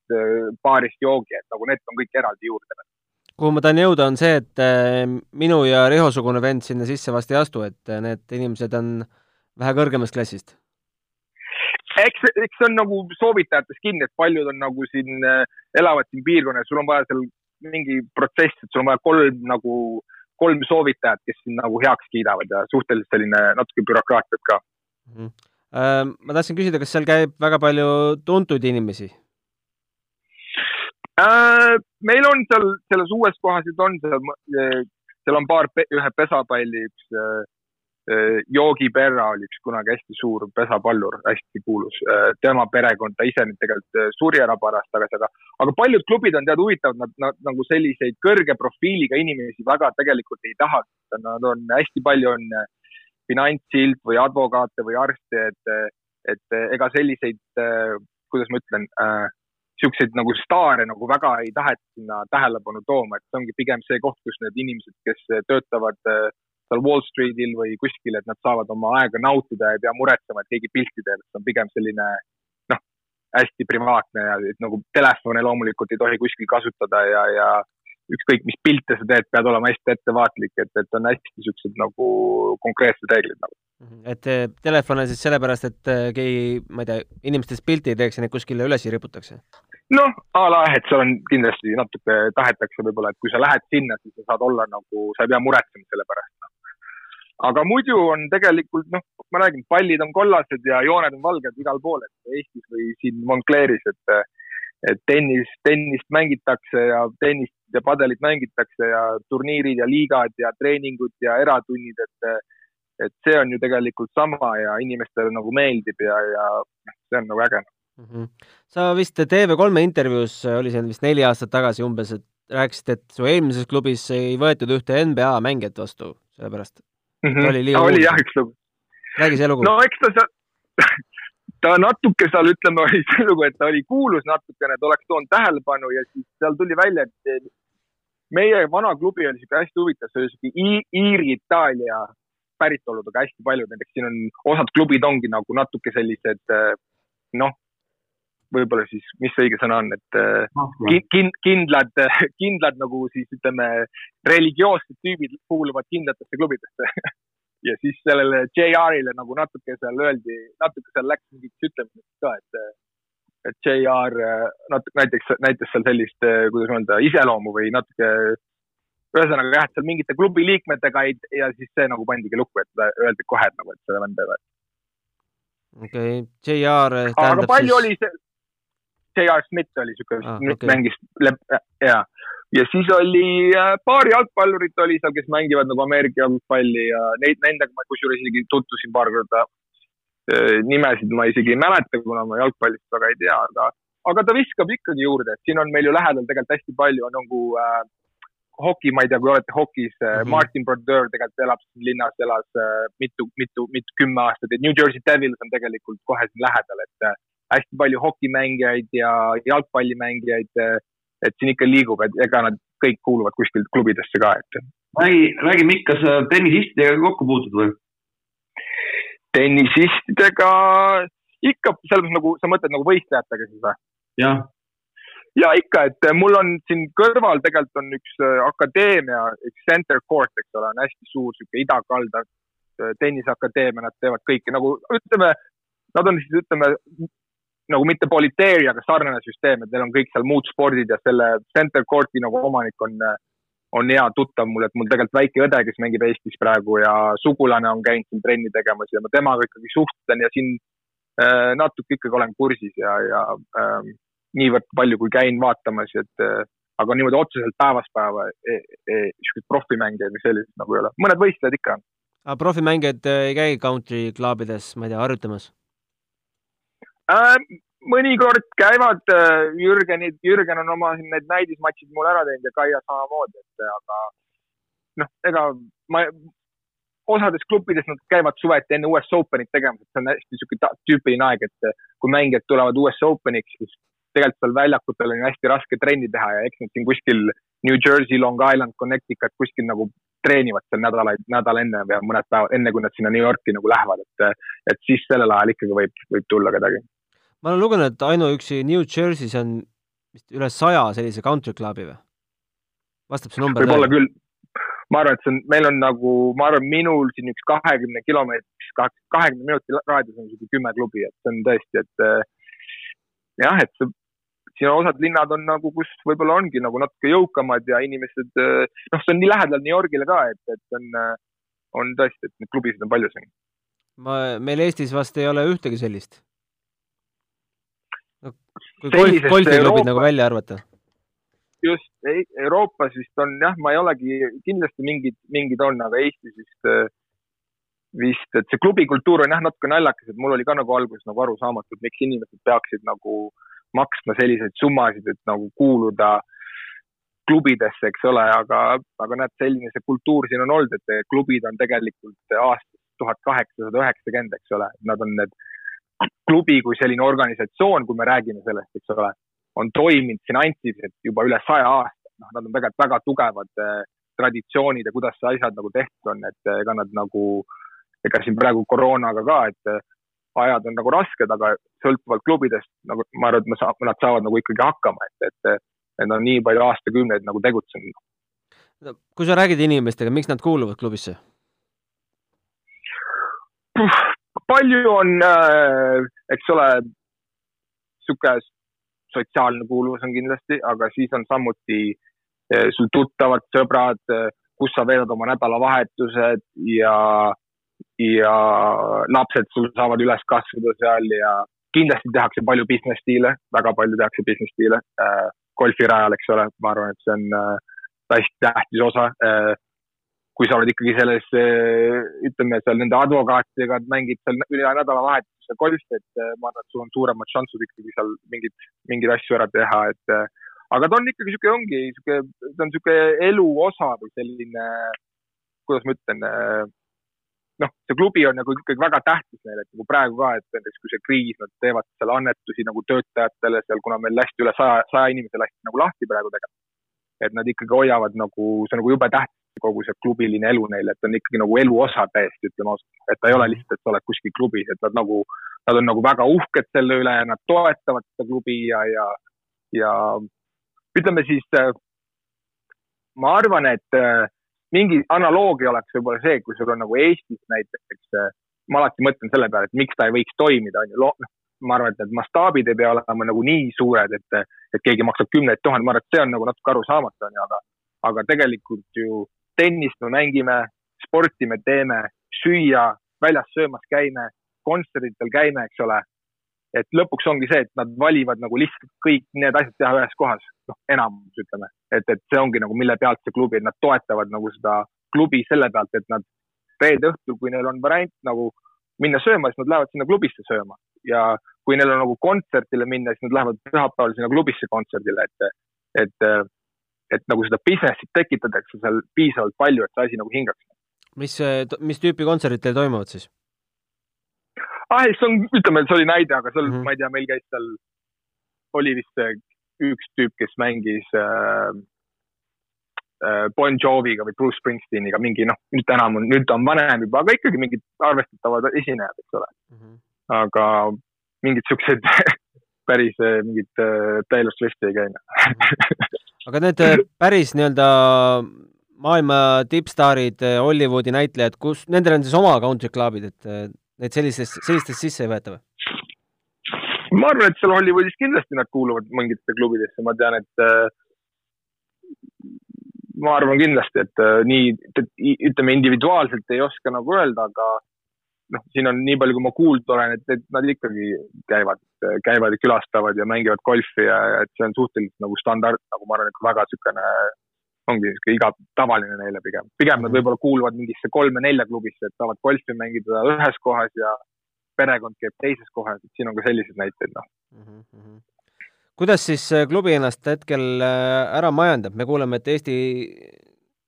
baarist joogi, et nagu need on kõik eraldi juurde. kuhu ma tahan jõuda, on see, et äh, minu ja Riho-sugune vend sinna sisse vast ei astu, et äh, need inimesed on vähe kõrgemast klassist eks, eks see on nagu soovitajates kinni, et paljud on nagu siin, äh, elavad siin piirkonnas, sul on vaja seal mingi protsess, et sul on vaja kolm nagu, kolm soovitajat, kes sind nagu heaks kiidavad ja suhteliselt selline natuke bürokraatiat ka mm. -hmm. Ma tahtsin küsida, kas seal käib väga palju tuntud inimesi? äh,? meil on seal selles uues kohas nüüd on seal, seal on paar, ühe pesapalli, üks äh, Yogi Berra oli üks kunagi hästi suur pesapallur, hästi kuulus. tema perekond, ta ise nüüd tegelikult suri ära paar aastat tagasi, aga, aga paljud klubid on tead huvitavad, nad, nad nagu selliseid kõrge profiiliga inimesi väga tegelikult ei taha. Nad on hästi palju on finantsilt või advokaate või arste, et, et ega selliseid, kuidas ma ütlen äh,, siukseid nagu staare nagu väga ei taheta sinna tähelepanu tooma, et see ongi pigem see koht, kus need inimesed, kes töötavad äh, seal Wall Streetil või kuskil, et nad saavad oma aega nautida ja ei pea muretsema, et keegi pilti teeb, see on pigem selline noh, hästi privaatne ja et nagu telefone loomulikult ei tohi kuskil kasutada ja, ja ükskõik, mis pilte sa teed, pead olema hästi ettevaatlik, et, et on hästi siuksed nagu konkreetsed reeglid nagu. Mhm. et eh, telefon on siis sellepärast, et eh, keegi, ma ei tea, inimestest pilti ei teeks ja neid kuskile üles ei riputaks? noh, a la jah, et seal on kindlasti natuke tahetakse võib-olla, et kui sa lähed sinna, siis sa saad olla nagu, sa ei pea muretsema selle pärast no.. aga muidu on tegelikult noh, ma räägin, pallid on kollased ja jooned on valged igal pool, et Eestis või siin Moncleris, et et tennis, tennist mängitakse ja tennist ja padelit mängitakse ja turniirid ja liigad ja treeningud ja eratunnid, et et see on ju tegelikult sama ja inimestele nagu meeldib ja, ja see on nagu äge mm. -hmm. sa vist TV3 intervjuus, oli see vist neli aastat tagasi umbes, et rääkisid, et su eelmises klubis ei võetud ühte NBA mängijat vastu, sellepärast mm. -hmm. oli, liiga oli jah üks lugu. räägi see lugu. no eks ta seal ta natuke seal ütleme, oli see lugu, et ta oli kuulus natukene, et oleks toonud tähelepanu ja siis seal tuli välja, et meie vana klubi oli sihuke hästi huvitav, see oli sihuke Iiri-Itaalia päritoludega hästi paljud, näiteks siin on, osad klubid ongi nagu natuke sellised noh, võib-olla siis, mis see õige sõna on, et kind, kindlad, kindlad nagu siis ütleme, religioossed tüübid kuuluvad kindlatesse klubidesse ja siis sellele JR-ile nagu natuke seal öeldi, natuke seal läks mingiks ütlemiseks ka, et et JR natuke näiteks, näitas seal sellist, kuidas öelda, iseloomu või natuke ühesõnaga jah, et seal mingite klubi liikmetega ei, ja siis see nagu pandigi lukku, et öeldi kohe, et nagu, et seda venda ei võeta. okei okay., JR tähendab aga palju siis... oli see, JR Smith oli siuke ah,, okay. mängis ja, ja siis oli äh, paar jalgpallurit oli seal, kes mängivad nagu Ameerika jalgpalli ja neid, nendega ma kusjuures isegi tutvusin paar korda. Äh, nimesid ma isegi ei mäleta, kuna ma jalgpallist väga ei tea, aga, aga ta viskab ikkagi juurde, et siin on meil ju lähedal tegelikult hästi palju nagu äh, hoki, ma ei tea, kui olete hokis mm, -hmm. Martin Brodeur tegelikult elab siin linnas, elas äh, mitu, mitu, mitu, kümme aastat, et New Jersey Devils on tegelikult kohe siin lähedal, et äh, hästi palju hokimängijaid ja jalgpallimängijaid äh,, et siin ikka liigub, et ega nad kõik kuuluvad kuskil klubidesse ka, et. räägi, räägi, Mikk, kas sa tennisistidega kokku puutud või? tennisistidega ikka selles mõttes nagu, sa mõtled nagu võistlejatega siis või? jah. ja ikka, et mul on siin kõrval tegelikult on üks äh, akadeemia, üks center court, eks ole, on hästi suur sihuke idakalda äh, tenniseakadeemia, nad teevad kõike nagu ütleme, nad on siis ütleme nagu mitte politeeri, aga sarnane süsteem, et neil on kõik seal muud spordid ja selle center court'i nagu omanik on on hea tuttav mul, et mul tegelikult väike õde, kes mängib Eestis praegu ja sugulane on käinud siin trenni tegemas ja ma temaga ikkagi suhtlen ja siin äh, natuke ikkagi olen kursis ja, ja äh, niivõrd palju, kui käin vaatamas, et äh, aga niimoodi otseselt päevast päeva e, e, niisuguseid profimängijaid või selliseid nagu ei ole, mõned võistlejad ikka on. aga profimängijad äh, ei käi country klubides, ma ei tea, harjutamas äh,? mõnikord käivad äh, Jürgenid, Jürgen on oma need näidismatšid mul ära teinud ja Kaia samamoodi, et aga noh, ega ma, osades klubbides nad käivad suveti enne US Openit tegemas, et see on hästi niisugune tüüpiline aeg, et kui mängijad tulevad US Openiks, siis tegelikult seal väljakutel on ju hästi raske trenni teha ja eks nad siin kuskil New Jersey, Long Island, Connecticut kuskil nagu treenivad seal nädalaid, nädal enne või mõned päevad, enne kui nad sinna New Yorki nagu lähevad, et, et siis sellel ajal ikkagi võib, võib tulla kedagi ma olen lugenud, et ainuüksi New Jersey's on vist üle saja sellise country club'i või? vastab see number võib-olla küll. ma arvan, et see on, meil on nagu, ma arvan, minul siin üks kahekümne kilomeetris, kahekümne minuti raadius on niisugune kümme klubi, et see on tõesti, et äh, jah, et see, siin osad linnad on nagu, kus võib-olla ongi nagu natuke jõukamad ja inimesed, äh, noh, see on nii lähedal New Yorgile ka, et, et on, äh, on tõesti, et neid klubisid on palju siin. ma, meil Eestis vast ei ole ühtegi sellist kui golf, golfiklubid Euroopa... nagu välja arvata? just Euroopas vist on jah, ma ei olegi, kindlasti mingid, mingid on, aga Eestis vist, vist, et see klubikultuur on jah natuke naljakas, et mul oli ka nagu alguses nagu arusaamatu, et miks inimesed peaksid nagu maksma selliseid summasid, et nagu kuuluda klubidesse, eks ole, aga, aga näed, selline see kultuur siin on olnud, et klubid on tegelikult aastast tuhat kaheksasada üheksakümmend, eks ole, nad on need klubi kui selline organisatsioon, kui me räägime sellest, eks ole, on toiminud finantsiliselt juba üle saja aasta, noh, nad on tegelikult väga tugevad eh, traditsioonid ja kuidas see asjad nagu tehtud on, et eh, ega nad nagu, ega siin praegu koroonaga ka, et eh, ajad on nagu rasked, aga sõltuvalt klubidest nagu ma arvan, et me saab, nad saavad nagu ikkagi hakkama, et, et, et nad on nii palju aastakümneid nagu tegutsenud. kui sa räägid inimestega, miks nad kuuluvad klubisse? Palju on äh,, eks ole, sihuke sotsiaalne kuuluvus on kindlasti, aga siis on samuti äh, sul tuttavad sõbrad äh,, kus sa veedad oma nädalavahetused ja, ja lapsed sul saavad üles kasvada seal ja kindlasti tehakse palju business deal'e, väga palju tehakse business deal'e äh, golfirajal, eks ole, ma arvan, et see on äh, hästi tähtis osa äh, kui sa oled ikkagi selles, ütleme seal nende advokaatidega, mängid seal üle nädalavahetuse golfi, et eh, ma arvan, et sul on suuremad šansid ikkagi seal mingid, mingeid asju ära teha, et eh, aga ta on ikkagi sihuke, ongi sihuke, ta on sihuke elu osa või selline, kuidas ma ütlen, noh, see klubi on nagu ikkagi väga tähtis neile, et nagu praegu ka, et näiteks kui see kriis, nad teevad seal annetusi nagu töötajatele seal, kuna meil lasti üle saja, saja inimese lasti nagu lahti praegu tegelikult. et nad ikkagi hoiavad nagu, see on nagu jube tähtis, kogu see klubiline elu neile, et on ikkagi nagu elu osa täiesti, ütleme ausalt. et ta ei ole lihtsalt, et sa oled kuskil klubis, et nad nagu, nad on nagu väga uhked selle üle ja nad toetavad seda klubi ja, ja, ja ütleme siis, ma arvan, et äh, mingi analoogia oleks võib-olla see, kui sul on nagu Eestis näiteks, ma alati mõtlen selle peale, et miks ta ei võiks toimida, on ju, noh, ma arvan, et need mastaabid ei pea olema nagu nii suured, et, et keegi maksab kümneid tuhandeid, ma arvan, et see on nagu natuke arusaamatu, on ju, aga, aga tegelikult ju tennist me mängime, sporti me teeme, süüa, väljas söömas käime, kontserditel käime, eks ole. et lõpuks ongi see, et nad valivad nagu lihtsalt kõik need asjad teha ühes kohas, noh, enamus ütleme, et, et see ongi nagu, mille pealt see klubi, nad toetavad nagu seda klubi selle pealt, et nad reede õhtul, kui neil on variant nagu minna sööma, siis nad lähevad sinna klubisse sööma. Ja kui neil on nagu kontsertile minna, siis nad lähevad pühapäeval sinna klubisse kontserdile, et, et, et nagu seda business'it tekitatakse seal piisavalt palju, et see asi nagu hingaks. mis, mis tüüpi kontserdid teil toimuvad siis? ah, see on, ütleme, see oli näide, aga seal mm. -hmm. ma ei tea, meil käis seal, oli vist äh, üks tüüp, kes mängis äh, äh, Bon Joviga või Bruce Springsteeniga mingi noh, nüüd enam on, nüüd ta on vanem juba, aga ikkagi mingid arvestatavad esinejad, eks ole. aga mingid siuksed päris äh, mingid äh, Taylor Swifti ei käinud. aga need äh, päris nii-öelda maailma tippstaarid, Hollywoodi näitlejad, kus, nendel on siis oma country club'id, et äh, neid sellistest, sellistest sisse ei võeta või? ma arvan, et seal Hollywoodis kindlasti nad kuuluvad mingitesse klubidesse, ma tean, et äh, ma arvan kindlasti, et äh, nii, ütleme individuaalselt ei oska nagu öelda, aga noh, siin on nii palju, kui ma kuulnud olen, et, et nad ikkagi käivad, käivad ja külastavad ja mängivad golfi ja et see on suhteliselt nagu standard, nagu ma arvan, et väga niisugune ongi niisugune iga tavaline neile pigem. pigem nad võib-olla kuuluvad mingisse kolme-nelja klubisse, et saavad golfi mängida ühes kohas ja perekond käib teises kohas, et siin on ka selliseid näiteid, noh. kuidas siis äh, klubi ennast hetkel äh, ära majandab, me kuuleme, et Eesti,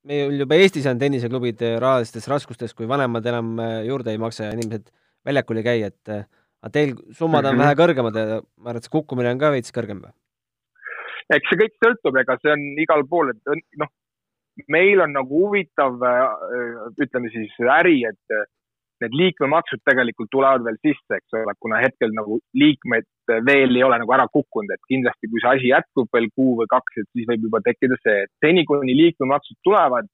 meil juba Eestis on tenniseklubid äh, rahalistes raskustes, kui vanemad enam äh, juurde ei maksa ja inimesed väljakul ei käi, et äh, aga teil summad on mm. -hmm. vähe kõrgemad ja ma arvan, et see kukkumine on ka veits kõrgem või? eks see kõik sõltub, ega see on igal pool, et noh, meil on nagu huvitav, ütleme siis äri, et need liikmemaksud tegelikult tulevad veel sisse, eks ole, kuna hetkel nagu liikmed veel ei ole nagu ära kukkunud, et kindlasti, kui see asi jätkub veel kuu või kaks, et siis võib juba tekkida see, et seni, kuni liikmemaksud tulevad,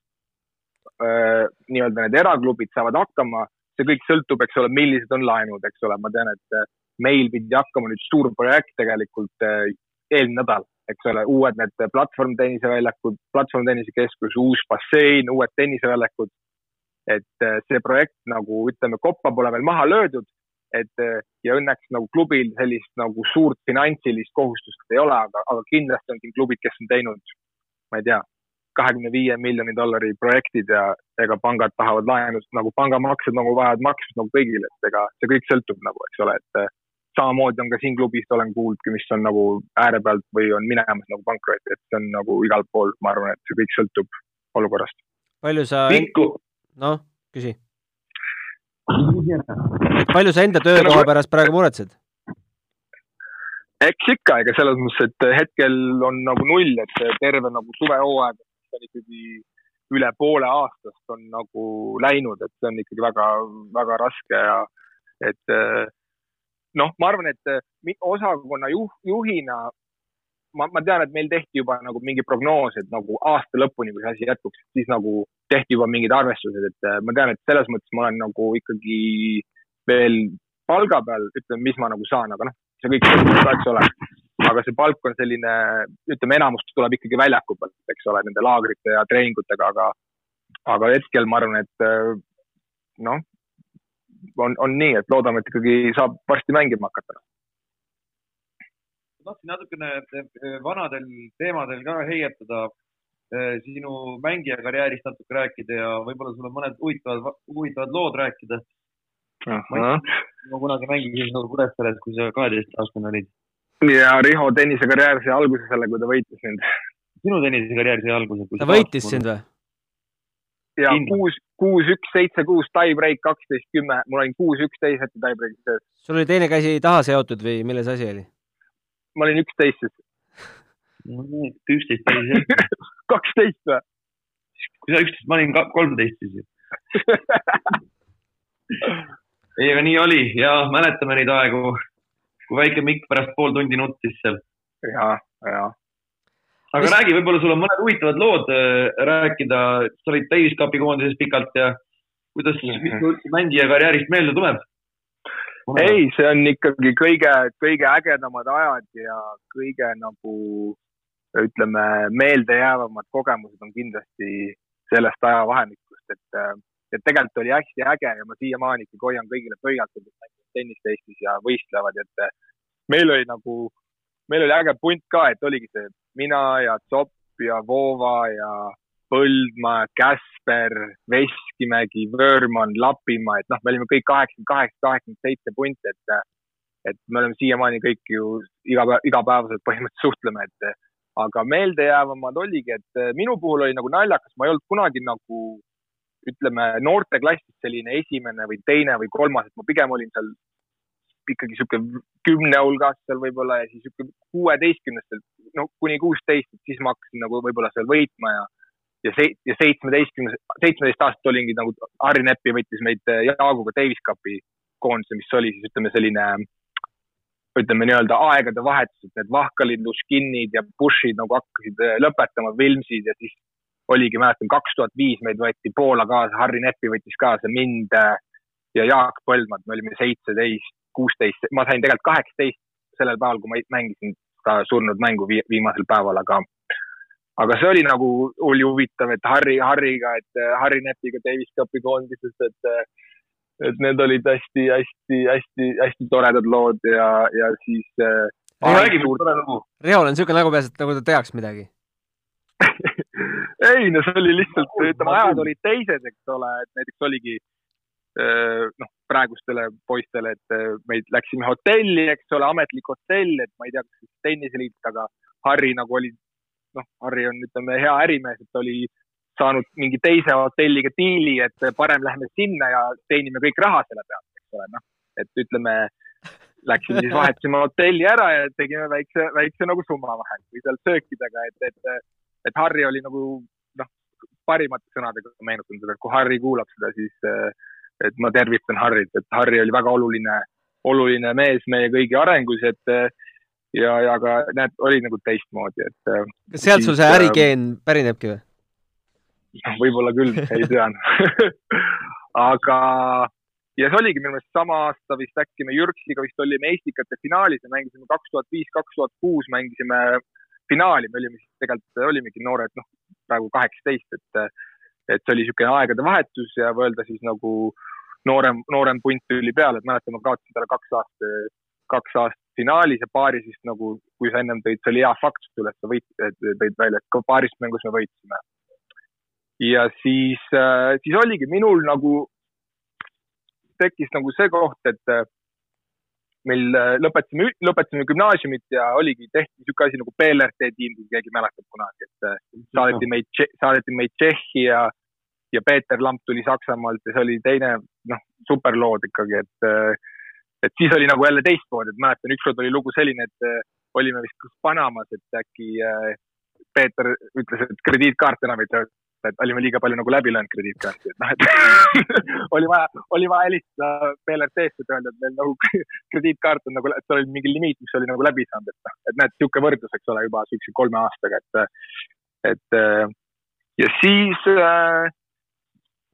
nii-öelda need eraklubid saavad hakkama, see kõik sõltub, eks ole, millised on laenud, eks ole, ma tean, et äh, meil pidi hakkama nüüd suur projekt tegelikult eelmine nädal, eks ole, uued need platvormtenniseväljakud, platvormtennisekeskus, uus bassein, uued tenniseväljakud. et see projekt nagu ütleme, koppa pole veel maha löödud, et äh, ja õnneks nagu klubil sellist nagu suurt finantsilist kohustust ei ole, aga, aga kindlasti on siin klubid, kes on teinud ma ei tea, kahekümne viie miljoni dollari projektid ja ega pangad tahavad laenust nagu pangamaksed nagu vajavad maksmist nagu kõigile, et ega see kõik sõltub nagu, eks ole, et samamoodi on ka siin klubis olen kuulnud, mis on nagu ääre pealt või on minemas nagu pankrotti, et see on nagu igal pool, ma arvan, et see kõik sõltub olukorrast. palju sa, Mikku, noh, küsi. Palju sa enda töökoha pärast praegu muretsed? eks ikka, ega selles mõttes, et hetkel on nagu null, et terve nagu suvehooaeg on ikkagi üle poole aastast on nagu läinud, et see on ikkagi väga, väga raske ja et eh, noh, ma arvan, et mi- osakonna juh, juhina ma, ma tean, et meil tehti juba nagu mingi prognoos, et nagu aasta lõpuni, kui see asi jätkuks, siis nagu tehti juba mingid arvestused, et eh, ma tean, et selles mõttes ma olen nagu ikkagi veel palga peal, ütleme, mis ma nagu saan, aga noh, see kõik ka, eks ole. aga see palk on selline, ütleme, enamus tuleb ikkagi väljaku pealt, eks ole, nende laagrite ja treeningutega, aga, aga hetkel ma arvan, et eh, noh, on, on nii, et loodame, et ikkagi saab varsti mängima hakata. tahtsin natukene eh, vanadel teemadel ka heietada, sinu mängijakarjäärist natuke rääkida ja võib-olla sul on mõned huvitavad, huvitavad lood rääkida. ma kunagi mängisin sinuga Kuressaares, kui sa kaheteistaastane olid. ja Riho tennisekarjäär sai alguse selle, kui ta võitis mind. sinu tennisekarjäär sai alguse. ta võitis sind või? ja kuus, kuus, üks, seitse, kuus, tie-break, kaksteist, kümme, mul oli kuus, üksteist hetke tie-break'is sees. sul oli teine käsi taha seotud või milles asi oli? ma olin üksteist siis. üksteist oli see. kaksteist või? kui sa üksteist, ma olin kolmteist siis ei, aga nii oli ja mäletame neid aegu, kui väike Mikk pärast pool tundi nuttis seal. ja, ja. aga Mis- räägi, võib-olla sul on mõned huvitavad lood äh, rääkida, sa olid Cupi koondises pikalt ja kuidas mm, üldse mängija karjäärist meelde tuleb? ei, see on ikkagi kõige, kõige ägedamad ajad ja kõige nagu ütleme, meeldejäävamad kogemused on kindlasti sellest ajavahemikust, et, et tegelikult oli hästi äge ja ma siiamaani ikkagi hoian kõigile pöialt, kes mängivad tennist Eestis ja võistlevad, et meil oli nagu, meil oli äge punt ka, et oligi see mina ja Zopp ja Voova ja Põldmaa, Käsper, Veskimägi, Vöörmann, Lapimaa, et noh, me olime kõik kaheksakümmend kaheksa, kaheksakümmend seitse punti, et, et me oleme siiamaani kõik ju iga päev, igapäevaselt põhimõtteliselt suhtleme, et aga meeldejäävamad oligi, et minu puhul oli nagu naljakas, ma ei olnud kunagi nagu ütleme, noorteklassis selline esimene või teine või kolmas, et ma pigem olin seal ikkagi sihuke kümne hulgas seal võib-olla ja siis sihuke kuueteistkümnestel, no kuni kuusteist, siis ma hakkasin nagu võib-olla seal võitma ja ja see ja seitsmeteistkümnes, seitsmeteist aastat olingi nagu Harri Näppi võttis meid äh, Jaaguga Davis Cupi koondise, mis oli siis ütleme selline ütleme nii-öelda aegade vahetus, et need Vahkalid, Luškinid ja Bushid nagu hakkasid äh, lõpetama, Vilmsid ja siis oligi, mäletan, kaks tuhat viis meid võeti Poola kaasa, Harri Näppi võttis kaasa mind äh, ja Jaak Põldmat, me olime seitseteist, kuusteist, ma sain tegelikult kaheksateist sellel päeval, kui ma mängisin ka surnud mängu vi viimasel päeval, aga aga see oli nagu, oli huvitav, et Harri, Harriga, et äh, Harri Näpiga Davis Cupi koondisest, et et need olid hästi-hästi-hästi-hästi toredad lood ja, ja siis äh. Riol on niisugune nägu peas, et nagu ta teaks midagi. ei no see oli lihtsalt, ütleme, ajad olid teised, eks ole, et näiteks oligi äh, noh, praegustele poistele, et äh, meid läksime hotelli, eks ole, ametlik hotell, et ma ei tea, kas tenniseliit, aga Harri nagu oli, noh, Harri on, ütleme, hea ärimees, et oli saanud mingi teise hotelliga diili, et parem lähme sinna ja teenime kõik raha selle pealt, eks ole, noh, et ütleme, läksime siis vahetasime hotelli ära ja tegime väikse, väikse nagu summa vahel või seal söökidega, et, et, et Harri oli nagu noh, parimate sõnadega meenutan seda, et kui Harri kuulab seda, siis et ma tervitan Harrit, et Harri oli väga oluline, oluline mees meie kõigi arengus, et ja, ja ka näed, oli nagu teistmoodi, et. kas sealt sul see ärigeen pärinebki või? võib-olla küll, ei tea. Aga, ja see oligi minu meelest sama aasta vist äkki me Jürksiga vist olime Eestikate finaalis ja mängisime kaks tuhat viis, kaks tuhat kuus mängisime finaali, me olime siis tegelikult, olimegi noored, noh, praegu kaheksateist, et, et see oli niisugune aegade vahetus ja öelda siis nagu noorem, noorem punt tuli peale, et mäletan, ma kaotasin talle kaks aastat, kaks aastat finaalis ja paaris vist nagu, kui sa ennem tõid, see oli hea fakt üles, sa võit-, tõid välja, et ka paaris mängus me võitsime. Ja siis, äh, siis oligi minul nagu, tekkis nagu see koht, et äh, meil äh, lõpetasime, lõpetasime gümnaasiumit ja oligi, tehti niisugune asi nagu BLRT tiim, kui keegi mäletab kunagi, et saadeti meid, saadeti meid Tšehhi ja, ja Peeter Lamp tuli Saksamaalt ja see oli teine, noh, superlood ikkagi, et et siis oli nagu jälle teistmoodi, et mäletan, ükskord oli lugu selline, et olime vist kus Panamas, et äkki Peeter ütles, et krediitkaart enam ei tööta, et olime liiga palju nagu läbi löönud krediitkaarti, et noh, et oli vaja, oli vaja helistada PLRT-sse, et öelda, et meil nagu krediitkaart on nagu, et seal oli mingi limiit, mis oli nagu läbi saanud, et noh, et näed, niisugune võrdlus, eks ole, juba siukse kolme aastaga, et, et ja siis äh,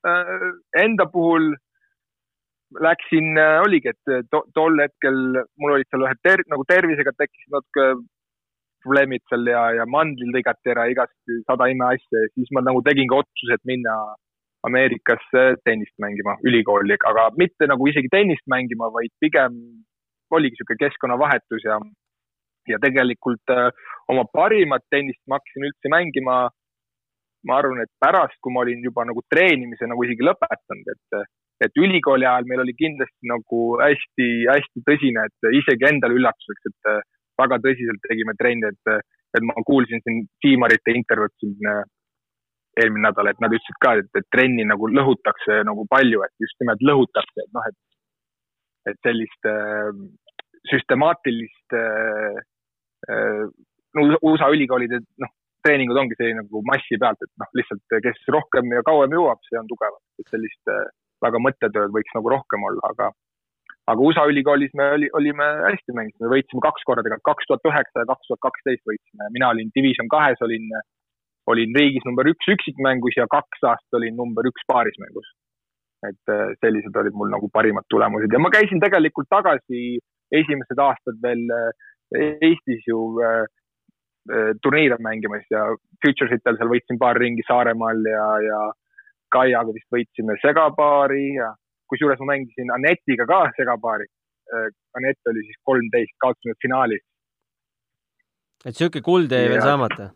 äh, enda puhul läksin, äh, oligi, et äh, to, tol hetkel mul olid seal ühed ter, nagu tervisega tekkisid natuke probleemid seal ja, ja mandlil lõigati ära igasti sada imeasja ja siis ma nagu tegingi otsuse, et minna Ameerikasse tennist mängima, ülikooli, aga mitte nagu isegi tennist mängima, vaid pigem oligi niisugune keskkonnavahetus ja, ja tegelikult äh, oma parimat tennist ma hakkasin üldse mängima. ma arvan, et pärast, kui ma olin juba nagu treenimise nagu isegi lõpetanud, et et ülikooli ajal meil oli kindlasti nagu hästi-hästi tõsine, et isegi endale üllatuseks, et väga tõsiselt tegime trenni, et, et ma kuulsin siin tiimarite intervjuud siin äh, eelmine nädal, et nad ütlesid ka, et, et trenni nagu lõhutakse nagu palju, et just nimelt lõhutakse, et noh, et, et sellist äh, süstemaatilist äh, äh, no USA ülikoolide noh, treeningud ongi selline nagu massi pealt, et noh, lihtsalt kes rohkem ja kauem jõuab, see on tugevam, et sellist äh, väga mõttetööd võiks nagu rohkem olla, aga, aga USA ülikoolis me oli, olime hästi mängisime, võitsime kaks korda tegelikult, kaks tuhat üheksa ja kaks tuhat kaksteist võitsime, mina olin division kahes, olin, olin riigis number üks üksikmängus ja kaks aastat olin number üks paarismängus. et äh, sellised olid mul nagu parimad tulemused. Ja ma käisin tegelikult tagasi esimesed aastad veel äh, Eestis ju äh, turniire mängimas ja Futuresitel seal võitsin paar ringi Saaremaal ja, ja Kaiaga vist võitsime segapaari ja kusjuures ma mängisin Anetiga ka segapaari. Äh, Anett oli siis kolmteist, kaotasime finaalis. et sihuke kuld jäi veel saamata?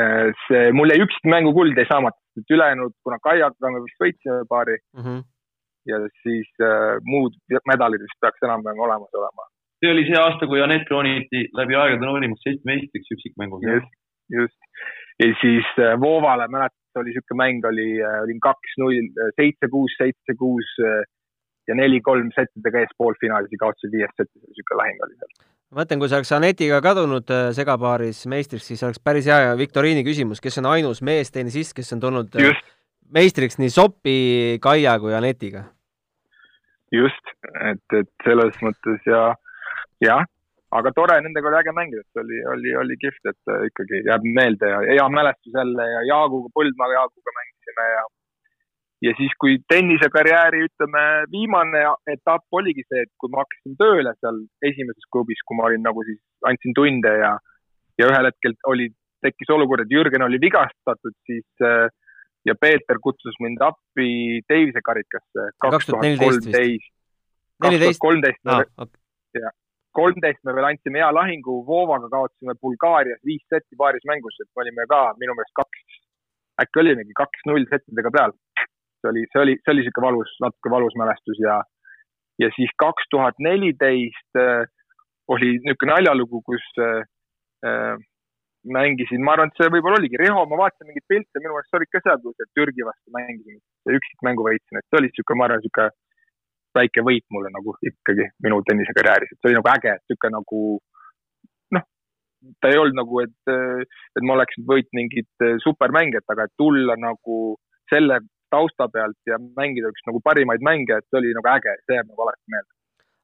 Äh, see, mul jäi üksikmängu kuld jäi saamata, et ülejäänud, kuna Kaiaga me vist võitsime paari mm. -hmm. ja siis äh, muud medalid vist peaks enam-vähem olemas olema. see oli see aasta, kui Anett krooniti läbi aegade noorimaks Eesti meistriks üksikmängus. just, just. ja siis äh, Voovale mäletan, oli niisugune mäng, oli, äh, olin kaks-null, äh, seitse-kuus, seitse-kuus äh, ja neli-kolm settidega ees poolfinaalis ja kaotasid viies setis, niisugune lahing oli seal. ma mõtlen, kui sa oleks Anetiga kadunud segapaaris meistriks, siis oleks päris hea viktoriini küsimus, kes on ainus meestennisist, kes on tulnud Just. meistriks nii Sopi, Kaia kui Anetiga? just, et, et selles mõttes ja jah, aga tore, nendega oli äge mängida, et oli, oli, oli kihvt, et äh, ikkagi jääb meelde ja hea mälestus jälle ja Jaaguga, Põldmaa Jaaguga mängisime ja ja siis, kui tennisekarjääri, ütleme, viimane etapp oligi see, et kui ma hakkasin tööle seal esimeses klubis, kui ma olin nagu siis, andsin tunde ja, ja ühel hetkel oli, tekkis olukord, et Jürgen oli vigastatud, siis äh, ja Peeter kutsus mind appi Davise karikasse kaks tuhat kolmteist. kaks tuhat kolmteist, jah kolmteist me veel andsime hea lahingu, Vovaga kaotasime Bulgaarias viis setti paaris mängus, et me olime ka minu meelest kaks, äkki olimegi kaks-null settidega peal. see oli, see oli, see oli niisugune valus, natuke valus mälestus ja, ja siis kaks tuhat neliteist äh, oli niisugune naljalugu, kus äh, äh, mängisin, ma arvan, et see võib-olla oligi Riho, ma vaatasin mingeid pilte, minu meelest sa olid ka seal, kui Türgi vastu mängisin, üksikmängu võitsin, et see oli niisugune, ma arvan, niisugune väike võit mulle nagu ikkagi minu tennisekarjääris, et see oli nagu äge, et niisugune nagu noh, ta ei olnud nagu, et, et ma oleks võitnud mingit supermängijat, aga et tulla nagu selle tausta pealt ja mängida üks nagu parimaid mänge, et see oli nagu äge, see jääb nagu alati meelde.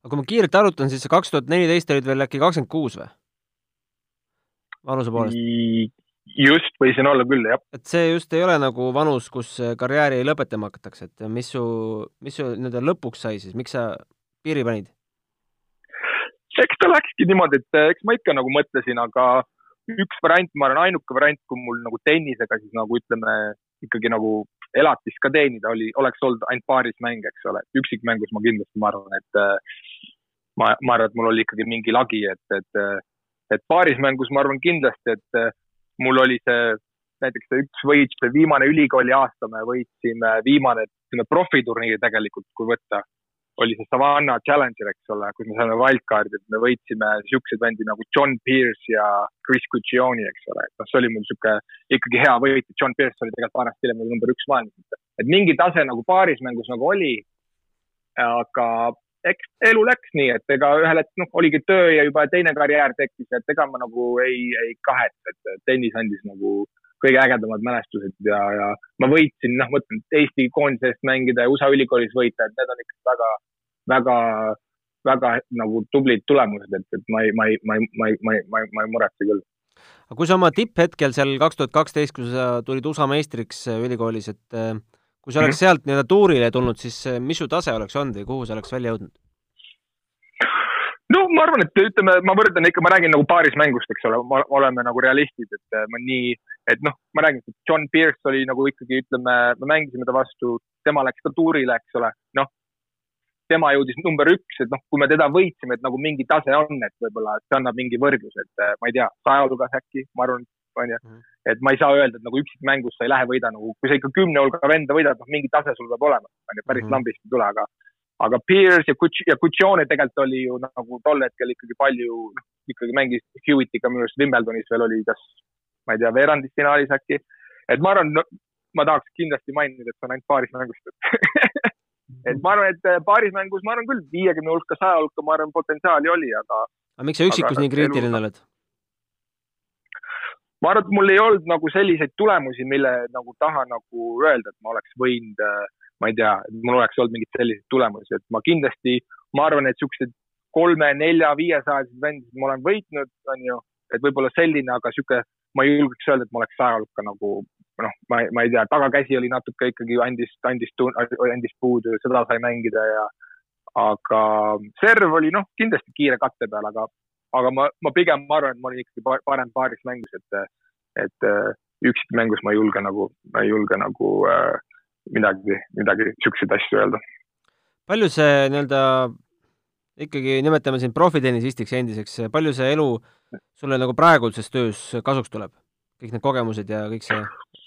aga kui ma kiirelt arvutan, siis sa kaks tuhat neliteist olid veel äkki kakskümmend kuus või? vanuse poolest? Just, võisin olla küll, jah. et see just ei ole nagu vanus, kus karjääri lõpetama hakatakse, et mis su, mis su nii-öelda lõpuks sai siis, miks sa piiri panid? eks ta läkski niimoodi, et eks ma ikka nagu mõtlesin, aga üks variant, ma arvan, ainuke variant, kui mul nagu tennisega siis nagu ütleme, ikkagi nagu elatist ka teenida oli, oleks olnud ainult paaris mäng, eks ole, üksikmängus ma kindlasti, ma arvan, et ma, ma arvan, et mul oli ikkagi mingi lagi, et, et, et paarismängus ma arvan kindlasti, et mul oli see näiteks see üks võit, see viimane ülikooli aasta me võitsime, viimane, profiturniir tegelikult, kui võtta, oli see Savannah Challenger, eks ole, kus me saime wildcard'i, me võitsime siukseid vendi nagu John Pierce ja Chris Guccione, eks ole, et noh, see oli mul sihuke ikkagi hea võit, John Pierce oli tegelikult vanasti hiljem number üks maailmas. et mingi tase nagu paarismängus nagu oli, aga eks elu läks nii, et ega ühel hetkel noh, oligi töö ja juba teine karjäär tekkis, et ega ma nagu ei, ei kahetse, et tennis andis nagu kõige ägedamad mälestused ja, ja ma võitsin, noh, mõtlen Eesti koondise eest mängida ja USA ülikoolis võita, et need on ikkagi väga, väga, väga nagu tublid tulemused, et, et ma ei, ma ei, ma ei, ma ei, ma ei, ma ei, ma ei muretse küll. aga kui sa oma tipphetkel seal kaks tuhat kaksteist, kui sa tulid USA meistriks ülikoolis, et kui sa oleks -hmm. sealt nii-öelda tuurile tulnud, siis äh, mis su tase oleks olnud või kuhu sa oleks välja jõudnud? no ma arvan, et ütleme, ma võrdlen ikka, ma räägin nagu paaris mängust, eks ole, oleme nagu realistid, et äh, ma nii, et noh, ma räägin, et John Pierce oli nagu ikkagi, ütleme, me mängisime ta vastu, tema läks ka tuurile, eks ole, noh, tema jõudis number üks, et noh, kui me teda võitsime, et nagu mingi tase on, et võib-olla see annab mingi võrdluse, et äh, ma ei tea, saja hulgas äkki, ma arvan, onju. Mhm. et ma ei saa öelda, et nagu üksikmängus sa ei lähe võida nagu, kui sa ikka kümne hulga venda võidad, noh, mingi tase sul peab olema, onju, päris mm -hmm. lambist ei tule, aga aga Pierce ja Kuch- ja Kuchone tegelikult oli ju nagu tol hetkel ikkagi palju, noh, ikkagi mängis Hewittiga minu arust Wimbledonis veel oli, kas ma ei tea, veerandis finaalis äkki. et ma arvan no,, ma tahaks kindlasti mainida, et see on ainult paaris mängust et ma arvan, et äh, paaris mängus, ma arvan küll, viiekümne hulka, saja hulka, ma arvan, potentsiaali oli, aga. aga miks sa üksikus nii kriitiline oled? Ma arvan, et mul ei olnud nagu selliseid tulemusi, mille nagu taha nagu öelda, et ma oleks võinud äh, ma ei tea, mul oleks olnud mingeid selliseid tulemusi, et ma kindlasti, ma arvan, et siukseid kolme, nelja, viiesajalised vendasid ma olen võitnud, on ju, et võib-olla selline, aga sihuke, ma ei julgeks öelda, et ma oleks saja hulka nagu noh, ma, ma ei tea, tagakäsi oli natuke ikkagi andis, andis, andis puudu, seda sai mängida ja aga serv oli noh, kindlasti kiire katte peal, aga, aga ma, ma pigem ma arvan, et ma olin ikkagi parem paaris mängus, et, et üksikmängus ma ei julge nagu, ma ei julge nagu äh, midagi, midagi siukseid asju öelda. palju see nii-öelda ikkagi nimetame sind profitennisistiks endiseks, palju see elu sulle nagu praeguses töös kasuks tuleb? kõik need kogemused ja kõik see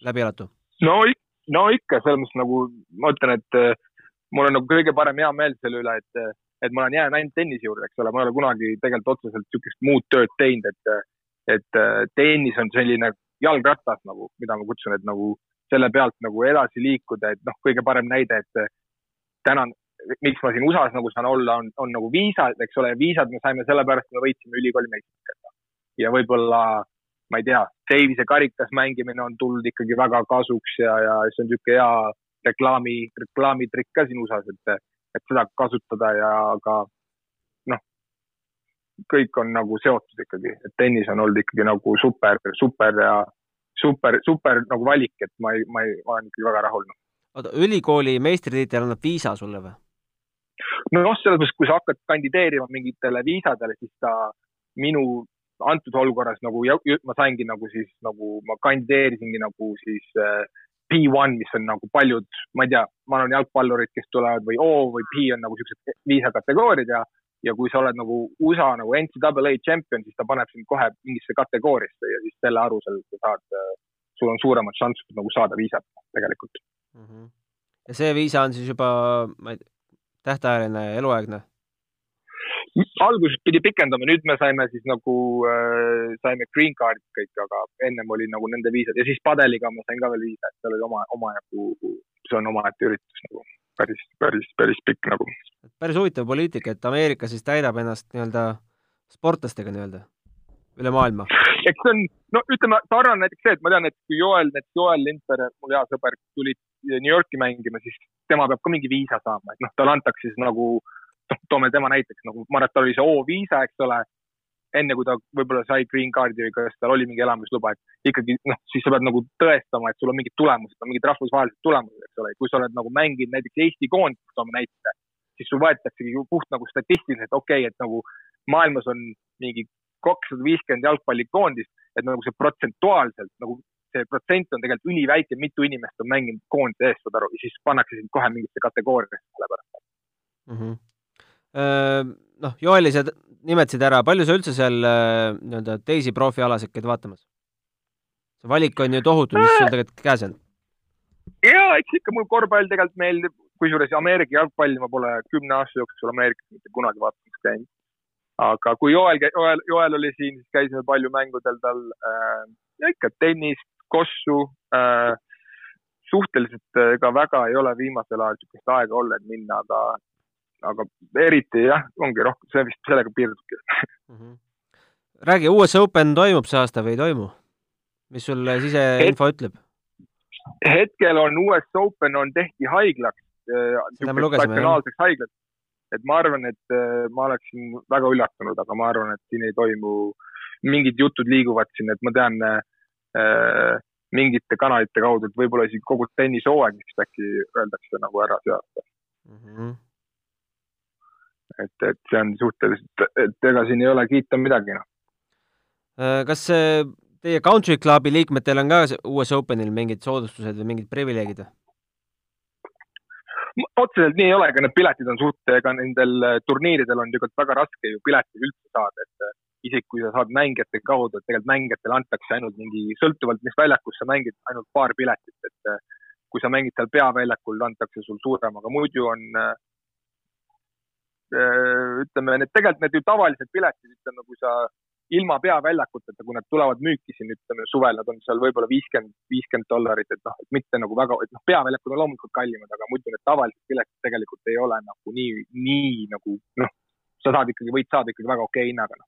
läbi elatu? no, no ikka, selles mõttes nagu ma ütlen, et äh, mul on nagu kõige parem hea meel selle üle, et, et ma olen jäänud ainult tennise juurde, eks ole, ma ei ole kunagi tegelikult otseselt niisugust muud tööd teinud, et, et äh, tennis on selline jalgratas nagu, mida ma kutsun, et nagu selle pealt nagu edasi liikuda, et noh, kõige parem näide, et täna, miks ma siin USA-s nagu saan olla, on, on nagu viisad, eks ole, viisad me saime sellepärast, et me võitsime ülikooli meistrikega. ja võib-olla, ma ei tea, Davise karikas mängimine on tulnud ikkagi väga kasuks ja, ja see on niisugune hea reklaami, reklaamitrikk ka siin USA-s, et, et seda kasutada ja ka noh, kõik on nagu seotud ikkagi, et tennis on olnud ikkagi nagu super, super ja super, super nagu valik, et ma ei, ma ei, ma olen ikkagi väga rahul. oota, ülikooli meistritiitel annab viisa sulle või? noh, selles mõttes, kui sa hakkad kandideerima mingitele viisadele, siis ta minu antud olukorras nagu ma saingi nagu siis nagu ma kandideerisingi nagu siis äh, P1, mis on nagu paljud, ma ei tea, ma arvan, jalgpallurid, kes tulevad või O või P on nagu siuksed viisakategooriad ja ja kui sa oled nagu USA nagu NCAA tšempion, siis ta paneb sind kohe mingisse kategooriasse ja siis selle alusel sa saad, äh, sul on suuremad šansid nagu saada viisat tegelikult mm. -hmm. ja see viisa on siis juba, ma ei tea, tähtajaline, eluaegne? Alguses pidi pikendama, nüüd me saime siis nagu äh,, saime green card'id kõik, aga ennem oli nagu nende viisad ja siis padeliga ma sain ka veel viisa, et seal oli oma, omajagu, see on omaette üritus nagu päris, päris, päris pikk nagu. päris huvitav poliitika, et Ameerika siis täidab ennast nii-öelda sportlastega nii-öelda üle maailma. eks see on, no ütleme, sarnane näiteks see, et ma tean, et kui Joel, näiteks Joel Lindberg, mul hea sõber, tuli New Yorki mängima, siis tema peab ka mingi viisa saama, et noh, talle antakse siis nagu, noh, toome tema näiteks nagu, ma arvan, et tal oli see O-viisa, eks ole enne kui ta võib-olla sai green card'i või kas tal oli mingi elamisluba, et ikkagi noh, siis sa pead nagu tõestama, et sul on mingid tulemused, mingid rahvusvahelised tulemused, eks ole, kui sa oled nagu mänginud näiteks Eesti koondist, toome näite, siis sul võetaksegi puht nagu statistiliselt, okei okay,, et nagu maailmas on mingi kakssada viiskümmend jalgpallikoondist, et nagu see protsentuaalselt nagu see protsent on tegelikult üliväike, mitu inimest on mänginud koondise eest, saad aru, ja siis pannakse sind kohe mingisse kategooriasse selle pärast mm. -hmm noh, Joeli sa nimetasid ära, palju sa üldse seal nii-öelda teisi profialasid käid vaatamas? see valik on ju tohutu, mis sul tegelikult käes on. ja eks ikka mul korvpall tegelikult meeldib, kusjuures Ameerika jalgpalli ma pole kümne aasta jooksul Ameerikas mitte kunagi vaatamas käinud. aga kui Joel, Joel, Joel oli siin, siis käisime palju mängudel tal äh, ikka tennist, kossu äh,. suhteliselt ega väga ei ole viimasel ajal niisugust aega olnud minna, aga, aga eriti jah, ongi rohkem, see vist sellega piirdubki mm. -hmm. räägi, US Open toimub see aasta või ei toimu? mis sul siseinfo Het ütleb? hetkel on US Open on tehti haiglaks, äh, statsionaalseks haiglaks. et ma arvan, et äh, ma oleksin väga üllatunud, aga ma arvan, et siin ei toimu, mingid jutud liiguvad siin, et ma tean äh, mingite kanalite kaudu, et võib-olla isegi kogu tennishooaeg vist äkki öeldakse nagu ära seada mm. -hmm. Et, et see on suhteliselt, et ega siin ei ole kiita midagi, noh. Äh, kas Teie Country Clubi liikmetel on ka US Openil mingid soodustused või mingid privileegid või? otseselt nii ei ole, ega need piletid on suht, ega nendel äh, turniiridel on tegelikult väga raske ju pileteid üldse saada, et äh, isegi kui sa saad mängijate kaudu, et tegelikult mängijatele antakse ainult mingi, sõltuvalt mis väljakus sa mängid, ainult paar piletit, et äh, kui sa mängid seal peaväljakul, antakse sul suurem, aga muidu on ütleme, need tegelikult need ju tavalised piletid, ütleme, kui sa ilma peaväljakuteta, kui nad tulevad müüki siin, ütleme suvel, nad on seal võib-olla viiskümmend, viiskümmend dollarit, et noh, et mitte nagu väga, et noh, peaväljakud on loomulikult kallimad, aga muidu need tavalised piletid tegelikult ei ole nagu nii, nii nagu noh, sa saad ikkagi, võid saada ikkagi väga okei okay hinnaga no..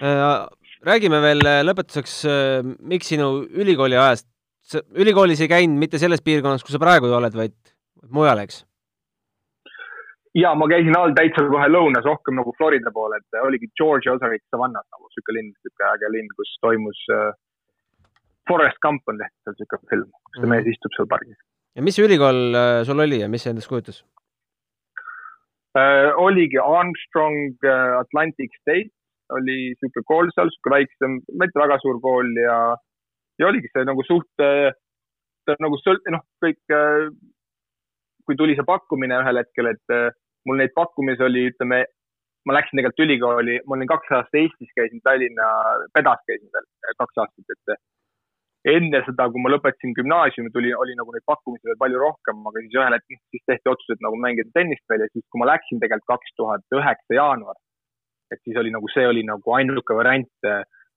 Äh, räägime veel äh, lõpetuseks, äh, miks sinu ülikooli ajast, ülikoolis ei käinud mitte selles piirkonnas, kus sa praegu oled, vaid mujal, eks? Ja ma käisin all täitsa kohe lõunas, rohkem nagu Florida pool, et oligi Georgia osariik Savannah nagu sihuke linn, sihuke äge linn, kus toimus äh, Forest Gump on tehtud seal sihuke film, kus see mm. mees istub seal pargis. ja mis ülikool äh, sul oli ja mis see endast kujutas äh,? oligi Armstrong äh, Atlantic State oli sihuke kool seal, sihuke väiksem, mitte väga suur kool ja, ja oligi see nagu suht äh, nagu sõlt-, noh, kõik äh, kui tuli see pakkumine ühel hetkel, et äh, mul neid pakkumisi oli, ütleme, ma läksin tegelikult ülikooli, ma olin kaks aastat Eestis, käisin Tallinna, Pedas käisin veel äh, kaks aastat, et äh, enne seda, kui ma lõpetasin gümnaasiumi, tuli, oli nagu neid pakkumisi veel palju rohkem, aga siis ühel hetkel siis tehti otsus, et nagu mängida tennist veel ja siis, kui ma läksin tegelikult kaks tuhat üheksa jaanuar, et siis oli nagu, see oli nagu ainuke variant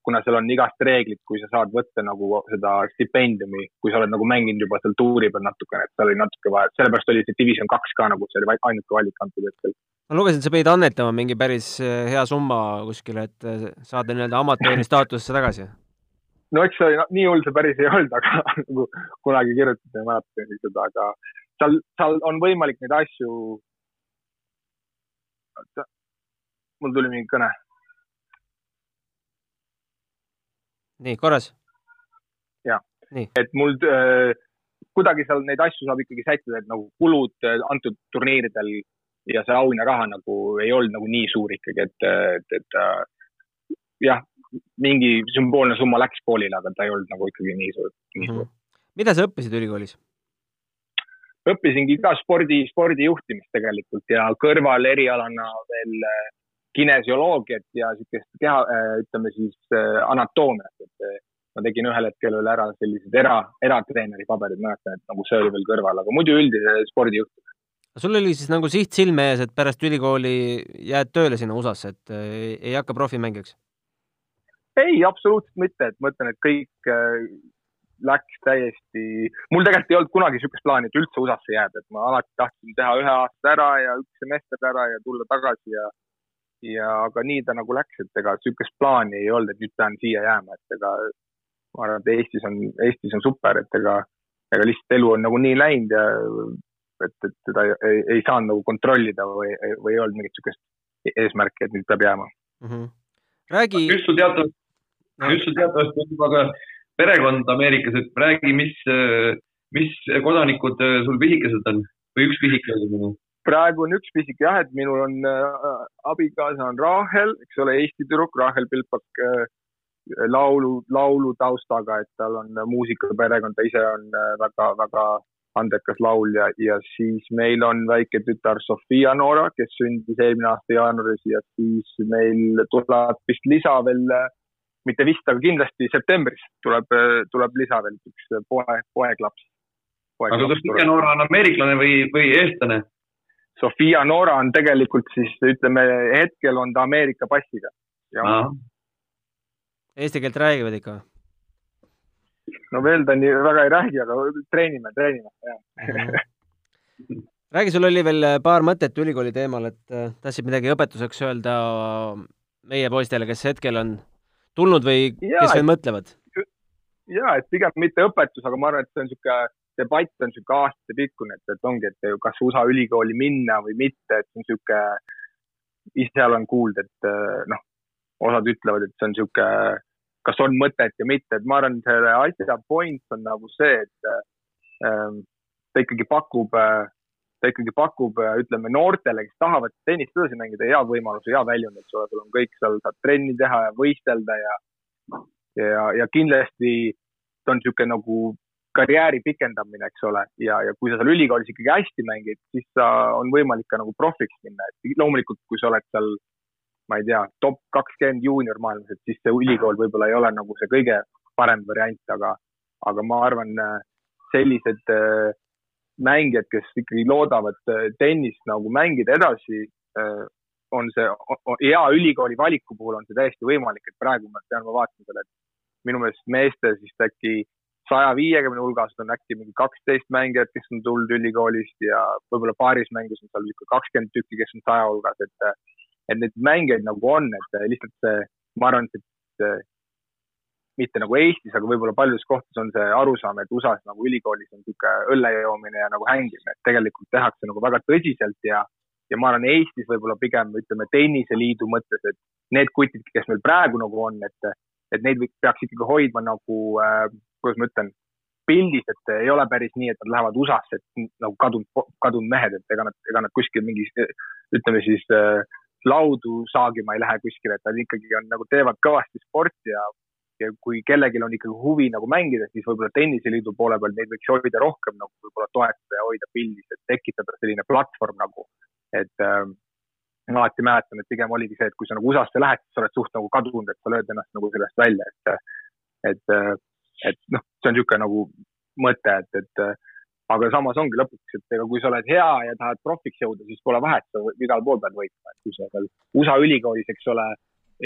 kuna seal on igast reeglid, kui sa saad võtta nagu seda stipendiumi, kui sa oled nagu mänginud juba seal tuuri peal natukene, et seal oli natuke vaja, sellepärast oli see Division kaks ka nagu, see oli ainuke valik antud hetkel. ma lugesin, sa pidid annetama mingi päris eh, hea summa kuskile, et eh, saada nii-öelda amatööri staatusesse tagasi. no eks see oli, nii hull see päris ei olnud, aga nagu kunagi kirjutasin mäletan seda, aga seal, seal on võimalik neid asju. mul tuli mingi kõne nii, korras? jah, et mul äh, kuidagi seal neid asju saab ikkagi sättida, et nagu kulud äh, antud turniiridel ja see auhinnaraha nagu ei olnud nagu nii suur ikkagi, et, et, et äh, jah, mingi sümboolne summa läks poolile, aga ta ei olnud nagu ikkagi nii suur, nii suur mm. mida sa õppisid ülikoolis? õppisingi ka spordi, spordijuhtimist tegelikult ja kõrval erialana veel äh, kinesioloogiat ja niisugust keha, äh, ütleme siis äh, anatoomiat, et äh, ma tegin ühel hetkel veel ära sellised era, eratreeneri paberid, mäletan, et nagu see oli veel kõrval, aga muidu üldise spordijuhtimine. sul oli siis nagu siht silme ees, et pärast ülikooli jääd tööle sinna USA-sse, et ei, ei hakka profimängijaks? ei, absoluutselt mitte, et ma ütlen, et kõik läks täiesti, mul tegelikult ei olnud kunagi niisugust plaani, et üldse USA-sse jääda, et ma alati tahtsin teha ühe aasta ära ja üks semester ära ja tulla tagasi ja ja aga nii ta nagu läks, et ega niisugust plaani ei olnud, et nüüd pean siia jääma, et ega ma arvan, et Eestis on, Eestis on super, et ega, ega lihtsalt elu on nagu nii läinud ja et, et seda ei, ei saanud nagu kontrollida või, või ei olnud mingit niisugust eesmärki, et nüüd peab jääma mm. -hmm. räägi. just sul teatavasti just sul teatavasti on juba ka perekond Ameerikas, et räägi, mis, mis kodanikud sul pisikesed on või üks pisike oli? Praegu on üks pisik jah, et minul on äh, abikaasa on Rahel, eks ole, Eesti tüdruk, Rahel Pilpak äh, laulu, laulu taustaga, et tal on muusikaperekond, ta ise on väga-väga äh, andekas laulja ja siis meil on väike tütar Sofia Noora, kes sündis eelmine aasta jaanuaris ja siis meil tuleb vist lisa veel, mitte vist, aga kindlasti septembris tuleb, tuleb lisa veel üks poeg, poeglaps. aga Sofia Noora on ameeriklane või, või eestlane? Sofia Noora on tegelikult siis ütleme, hetkel on ta Ameerika passiga. Eesti keelt räägivad ikka? no veel ta nii väga ei räägi, aga treenime, treenime, jah räägi, sul oli veel paar mõtet ülikooli teemal, et äh, tahtsid midagi õpetuseks öelda meie poistele, kes hetkel on tulnud või ja, kes veel mõtlevad? ja, et pigem mitte õpetus, aga ma arvan, et see on niisugune debatt on niisugune aastatepikkune, et, et ongi, et kas USA ülikooli minna või mitte, et see on niisugune, ise olen kuulnud, et äh, noh, osad ütlevad, et see on niisugune kas on mõtet ja mitte, et ma arvan, selle asja point on nagu see, et ähm, ta ikkagi pakub, ta ikkagi pakub, ütleme noortele, kes tahavad tennist edasi mängida, hea võimaluse, hea väljund, eks ole, sul on kõik seal, saad trenni teha ja võistelda ja, ja, ja kindlasti ta on niisugune nagu karjääri pikendamine, eks ole, ja, ja kui sa seal ülikoolis ikkagi hästi mängid, siis sa, on võimalik ka nagu profiks minna, et loomulikult, kui sa oled seal ma ei tea, top kakskümmend juunior maailmas, et siis see ülikool võib-olla ei ole nagu see kõige parem variant, aga, aga ma arvan, sellised äh, mängijad, kes ikkagi loodavad äh, tennist nagu mängida edasi, äh, on see, hea ülikooli valiku puhul on see täiesti võimalik, et praegu ma pean, ma vaatan selle, et minu meelest meeste siis äkki saja viiekümne hulgast on äkki mingi kaksteist mängijat, kes on tulnud ülikoolist ja võib-olla paaris mängus on seal niisugune kakskümmend tükki, kes on saja hulgas, et et neid mängijaid nagu on, et lihtsalt see, ma arvan, et mitte nagu Eestis, aga võib-olla paljudes kohtades on see arusaam, et USA-s nagu ülikoolis on niisugune õlle joomine ja nagu hängimine, et tegelikult tehakse nagu väga tõsiselt ja, ja ma arvan, Eestis võib-olla pigem ütleme tenniseliidu mõttes, et need kutid, kes meil praegu nagu on, et, et neid peaks ikkagi hoidma nagu äh,, kuidas ma ütlen, pildis, et ei ole päris nii, et nad lähevad USA-sse, et nagu kadunud, kadunud mehed, et ega nad, ega nad kuskil mingi ütleme siis äh, laudu saagima ei lähe kuskile, et nad ikkagi on nagu teevad kõvasti sporti ja, ja kui kellelgi on ikkagi huvi nagu mängida, siis võib-olla tenniseliidu poole peal neid võiks hoida rohkem nagu võib-olla toetada ja hoida pildis, et tekitada selline platvorm nagu, et äh, ma alati mäletan, et pigem oligi see, et kui sa nagu USA-sse lähed, siis sa oled suht nagu kadunud, et sa lööd ennast nagu sellest välja, et, et, et noh, see on niisugune nagu mõte, et, et aga samas ongi lõpuks, et ega kui sa oled hea ja tahad profiks jõuda, siis pole vahet, sa igal pool pead võitma, et kui sa seal USA ülikoolis, eks ole,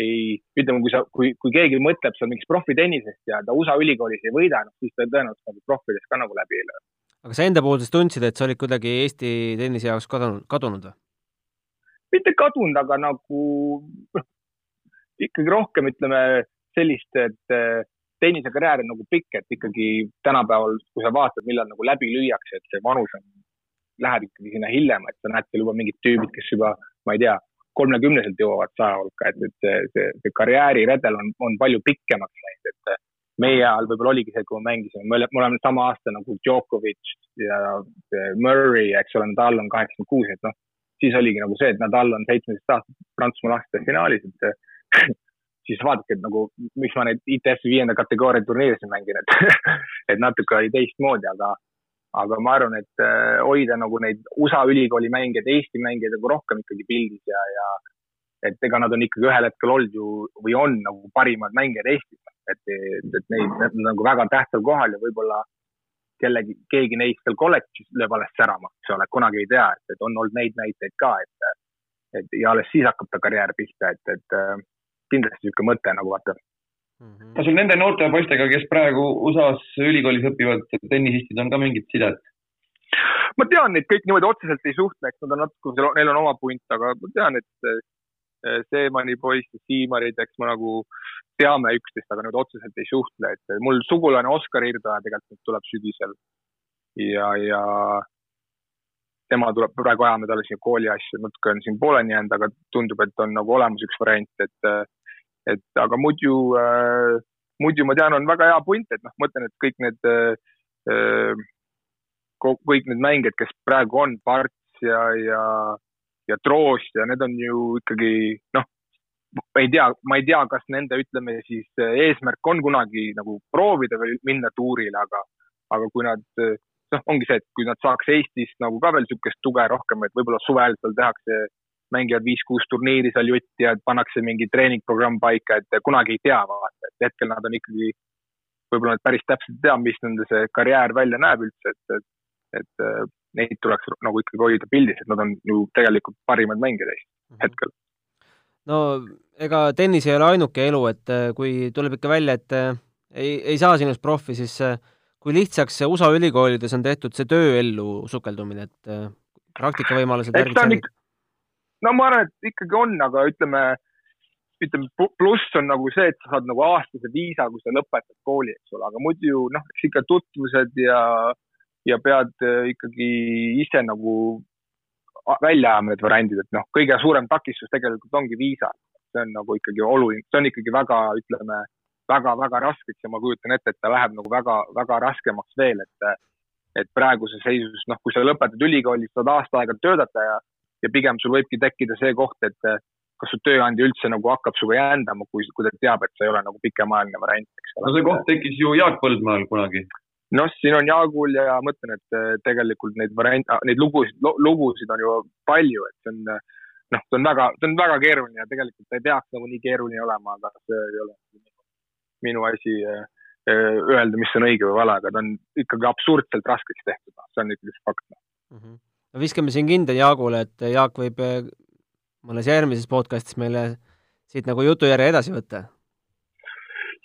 ei, ütleme, kui sa, kui, kui keegi mõtleb seal mingist profitennisest ja ta USA ülikoolis ei võida, noh siis ta tõenäoliselt nagu profides ka nagu läbi ei löö. aga sa enda puhul siis tundsid, et sa olid kuidagi Eesti tennise jaoks kadunud, kadunud või? mitte kadunud, aga nagu noh, ikkagi rohkem ütleme sellist, et tennisekarjäär on nagu pikk, et ikkagi tänapäeval, kui sa vaatad, millal nagu läbi lüüakse, et see vanus on, läheb ikkagi sinna hiljem, et sa näed seal juba mingid tüübid, kes juba, ma ei tea, kolmekümneselt jõuavad saja hulka, et, et see, see, see karjääriredel on, on palju pikemaks läinud, et meie ajal võib-olla oligi see, kui me mängisime, me oleme sama aasta nagu Djokovic ja Murray, eks ole, Nadal on kaheksakümmend kuus, et noh, siis oligi nagu see, et Nadal on seitsmeteist aastat Prantsusmaa laste finaalis, et siis vaadake, et nagu, miks ma neid ITF-i viienda kategooria turniirisid mängin, et et natuke oli teistmoodi, aga, aga ma arvan, et äh, hoida nagu neid USA ülikooli mängijaid, Eesti mängijaid nagu rohkem ikkagi pildis ja, ja et ega nad on ikkagi ühel hetkel olnud ju või on nagu parimad mängijad Eestis, et, et neid, need on nagu väga tähtsal kohal ja võib-olla kellegi, keegi neist veel kolledžis lööb alles särama, eks ole, kunagi ei tea, et, on olnud neid näiteid ka, et, et ja alles siis hakkab ta karjäär pihta, et, et kindlasti niisugune mõte nagu vaata mm. -hmm. kas sul nende noorte poistega, kes praegu USA-s ülikoolis õpivad, tennisistid, on ka mingit sidet? ma tean neid kõik niimoodi otseselt ei suhtle, eks nad on natuke, neil on oma punt, aga ma tean, et eh, Seemani poiss ja Siimarid, eks ma nagu teame üksteist, aga nüüd otseselt ei suhtle, et mul sugulane Oskar Irdoja tegelikult tuleb sügisel ja, ja tema tuleb, praegu ajame talle siin kooli asju, natuke on siin pooleni jäänud, aga tundub, et on nagu olemas üks variant, et, et aga muidu äh,, muidu ma tean, on väga hea punt, et noh, ma mõtlen, et kõik need äh,, kõik need mängijad, kes praegu on, Parts ja, ja, ja Troost ja need on ju ikkagi noh, ei tea, ma ei tea, kas nende, ütleme siis eesmärk on kunagi nagu proovida või minna tuurile, aga, aga kui nad noh, ongi see, et kui nad saaks Eestist nagu ka veel niisugust tuge rohkem, et võib-olla suvel seal tehakse, mängivad viis-kuus turniiri seal jutti ja pannakse mingi treeningprogramm paika, et kunagi ei tea, vaata, et hetkel nad on ikkagi, võib-olla nad päris täpselt ei tea, mis nende see karjäär välja näeb üldse, et, et, et äh, neid tuleks nagu ikkagi hoida pildis, et nad on ju tegelikult parimad mängijad Eestis mm -hmm. hetkel. no ega tennis ei ole ainuke elu, et äh, kui tuleb ikka välja, et äh, ei, ei saa sinust profi, siis kui lihtsaks USA ülikoolides on tehtud see tööellu sukeldumine, et praktikavõimalused värgid-särgid? No ma arvan, et ikkagi on, aga ütleme, ütleme pluss on nagu see, et sa saad nagu aastase viisa, kui sa lõpetad kooli, eks ole, aga muidu noh, eks ikka tutvused ja ja pead äh, ikkagi ise nagu välja ajama need variandid, et noh, kõige suurem takistus tegelikult ongi viisa. see on nagu ikkagi oluline, see on ikkagi väga, ütleme, väga-väga raskeks ja ma kujutan ette, et ta läheb nagu väga-väga raskemaks veel, et et praeguses seisus, noh, kui sa lõpetad ülikoolis, saad aasta aega töötada ja, ja pigem sul võibki tekkida see koht, et kas su tööandja üldse nagu hakkab sinuga jändama, kui, kui ta teab, et see ei ole nagu pikemaajaline variant, eks ole. no see koht tekkis ju Jaak Põldmaal kunagi noh, siin on Jaagul ja mõtlen, et äh, tegelikult neid variante, ah, neid lugusid, lugusid on ju palju, et see on äh, noh, see on väga, see on väga keeruline ja tegelikult ta ei peaks nagu nii keeruline olema, aga see ei ole minu asi äh, öelda, mis on õige või vale, aga ta on ikkagi absurdselt raskeks tehtud, noh, see on ikkagi fakt mm. -hmm. No viskame siin kinda Jaagule, et Jaak võib mõnes järgmises podcastis meile siit nagu jutujärje edasi võtta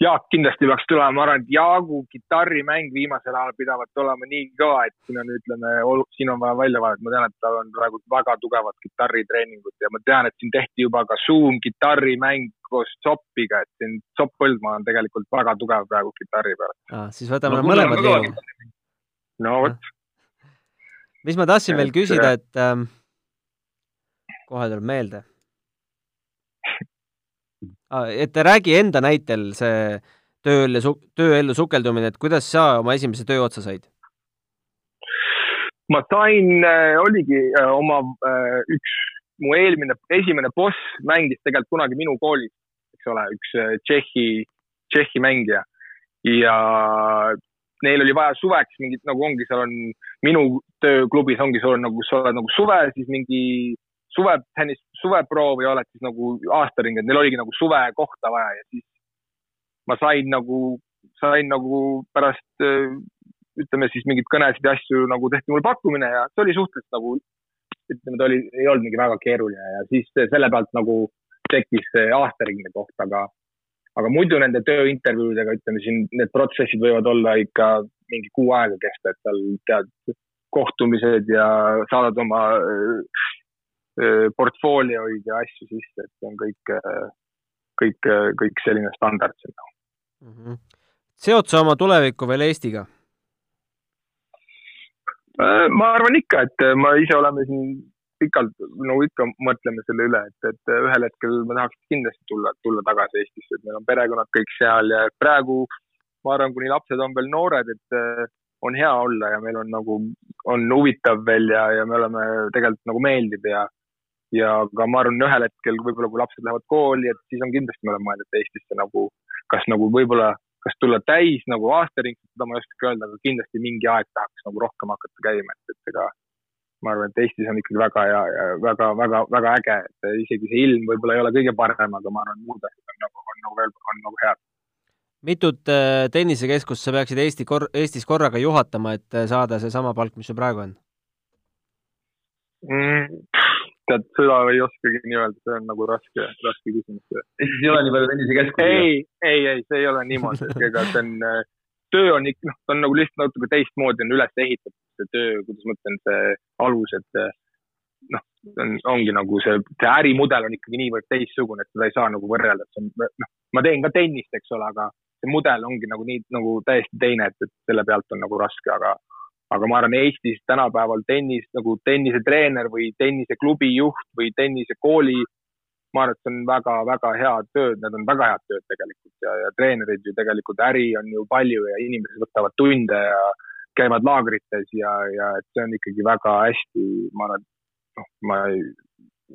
Jaak kindlasti peaks tulema, ma arvan, et Jaagu kitarrimäng viimasel ajal pidavat olema nii kõva, et siin on, ütleme, siin on vaja välja vaadata, ma tean, et tal on praegu väga tugevad kitarritreeningud ja ma tean, et siin tehti juba ka Zoom kitarrimäng koos Zoppiga, et siin Zopp Põldmaa on tegelikult väga tugev praegu kitarri peal ah,. siis võtame no, mõlemad liigu. no vot. Mis ma tahtsin veel küsida, et ähm, kohe tuleb meelde Ah, et räägi enda näitel see tööellu su-, tööellu sukeldumine, et kuidas sa oma esimese töö otsa said? ma sain, äh, oligi äh, oma äh, üks, mu eelmine, esimene boss mängis tegelikult kunagi minu koolis, eks ole, üks Tšehhi, Tšehhi mängija. ja neil oli vaja suveks mingit, nagu ongi, seal on minu tööklubis ongi, sul nagu, sa oled nagu suvel, siis mingi suve, tennis, suveproov ja oled siis nagu aastaring, et neil oligi nagu suvekohta vaja ja siis ma sain nagu, sain nagu pärast ütleme siis mingeid kõnesid ja asju nagu tehti mulle pakkumine ja see oli suhteliselt nagu, ütleme, ta oli, ei olnud mingi väga keeruline ja siis selle pealt nagu tekkis see aastaringne koht, aga, aga muidu nende tööintervjuudega, ütleme siin need protsessid võivad olla ikka mingi kuu aega kesta, et seal tead kohtumised ja saadad oma portfoolioid ja asju sisse, et see on kõik, kõik, kõik selline standard siin mm. -hmm. seod sa oma tulevikku veel Eestiga? ma arvan ikka, et me ise oleme siin pikalt, no ikka mõtleme selle üle, et, et ühel hetkel ma tahaks kindlasti tulla, tulla tagasi Eestisse, et meil on perekonnad kõik seal ja praegu ma arvan, kuni lapsed on veel noored, et on hea olla ja meil on nagu, on huvitav veel ja, ja me oleme tegelikult nagu meeldib ja ja ka ma arvan, ühel hetkel võib-olla, kui lapsed lähevad kooli, et siis on kindlasti, me oleme mõelnud Eestisse nagu, kas nagu võib-olla, kas tulla täis nagu aastaringselt, seda ma ei oskagi öelda, aga kindlasti mingi aeg tahaks nagu rohkem hakata käima, et, et ega ma arvan, et Eestis on ikkagi väga ja, ja väga, väga, väga äge, et isegi see ilm võib-olla ei ole kõige parem, aga ma arvan, muud asjad on nagu, on nagu veel, on nagu head. Mitut äh, tennisekeskust sa peaksid Eesti kor-, Eestis korraga juhatama, et äh, saada seesama palk, mis sul praegu on mm,? tead, seda ei oskagi nii öelda, see on nagu raske, raske küsimus. Eestis ei ole nii palju tennisekeskusi? ei, ei, ei, see ei ole niimoodi, et ega see on, töö on ikka, noh, ta on nagu lihtsalt natuke teistmoodi on üles ehitatud, see töö, kuidas ma ütlen, see alus, et noh, on, ongi nagu see, see ärimudel on ikkagi niivõrd teistsugune, et seda ei saa nagu võrrelda, et see on, noh, ma teen ka tennist, eks ole, aga see mudel ongi nagu nii, nagu täiesti teine, et, et selle pealt on nagu raske, aga aga ma arvan, Eestis tänapäeval tennis nagu tennisetreener või tenniseklubi juht või tennisekooli, ma arvan, et see on väga-väga head tööd, need on väga head tööd tegelikult ja, ja treenerid ju tegelikult äri on ju palju ja inimesed võtavad tunde ja käivad laagrites ja, ja et see on ikkagi väga hästi, ma arvan, noh, ma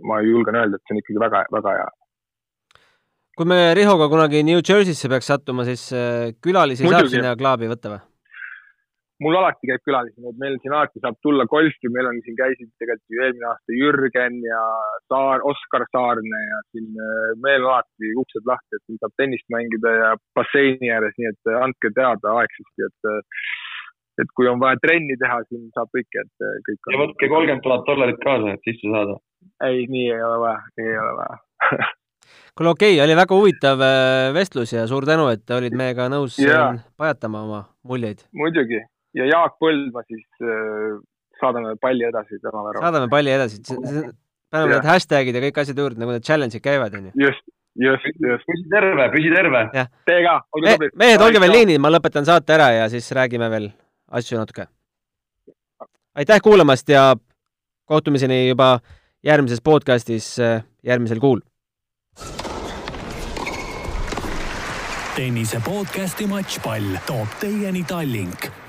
ma julgen öelda, et see on ikkagi väga, väga hea kui me Rihoga kunagi New Jersey'sse peaks sattuma, siis äh, külalisi Muidugi. saab sinna klaabi võtta või? mul alati käib külalisi, et meil siin alati saab tulla golfi, meil on siin käisid tegelikult ju eelmine aasta Jürgen ja Saar, Oskar Saarne ja siin äh, meil alati uksed lahti, et siin saab tennist mängida ja basseini ääres, nii et äh, andke teada aegsasti, et et kui on vaja trenni teha, siin saab kõike, et kõik ja võtke kolmkümmend tuhat dollarit kaasa, et sisse saada. ei, nii ei ole vaja, nii ei ole vaja kuule, okei okay,, oli väga huvitav vestlus ja suur tänu, et olid meiega nõus yeah. pajatama oma muljeid. muidugi ja Jaak Põldma siis äh, saadame palli edasi tema värava. saadame palli edasi, paneme need hashtag'id ja kõik asjad juurde, nagu need challenge'id käivad, onju. just, just, just. püsi terve, püsi terve. Teie ka, olge Me, tublid. mehed, olge veel liinil, ma lõpetan saate ära ja siis räägime veel asju natuke. aitäh kuulamast ja kohtumiseni juba järgmises podcastis äh, järgmisel kuul. Tennise podcasti Matšpall toob teieni Tallink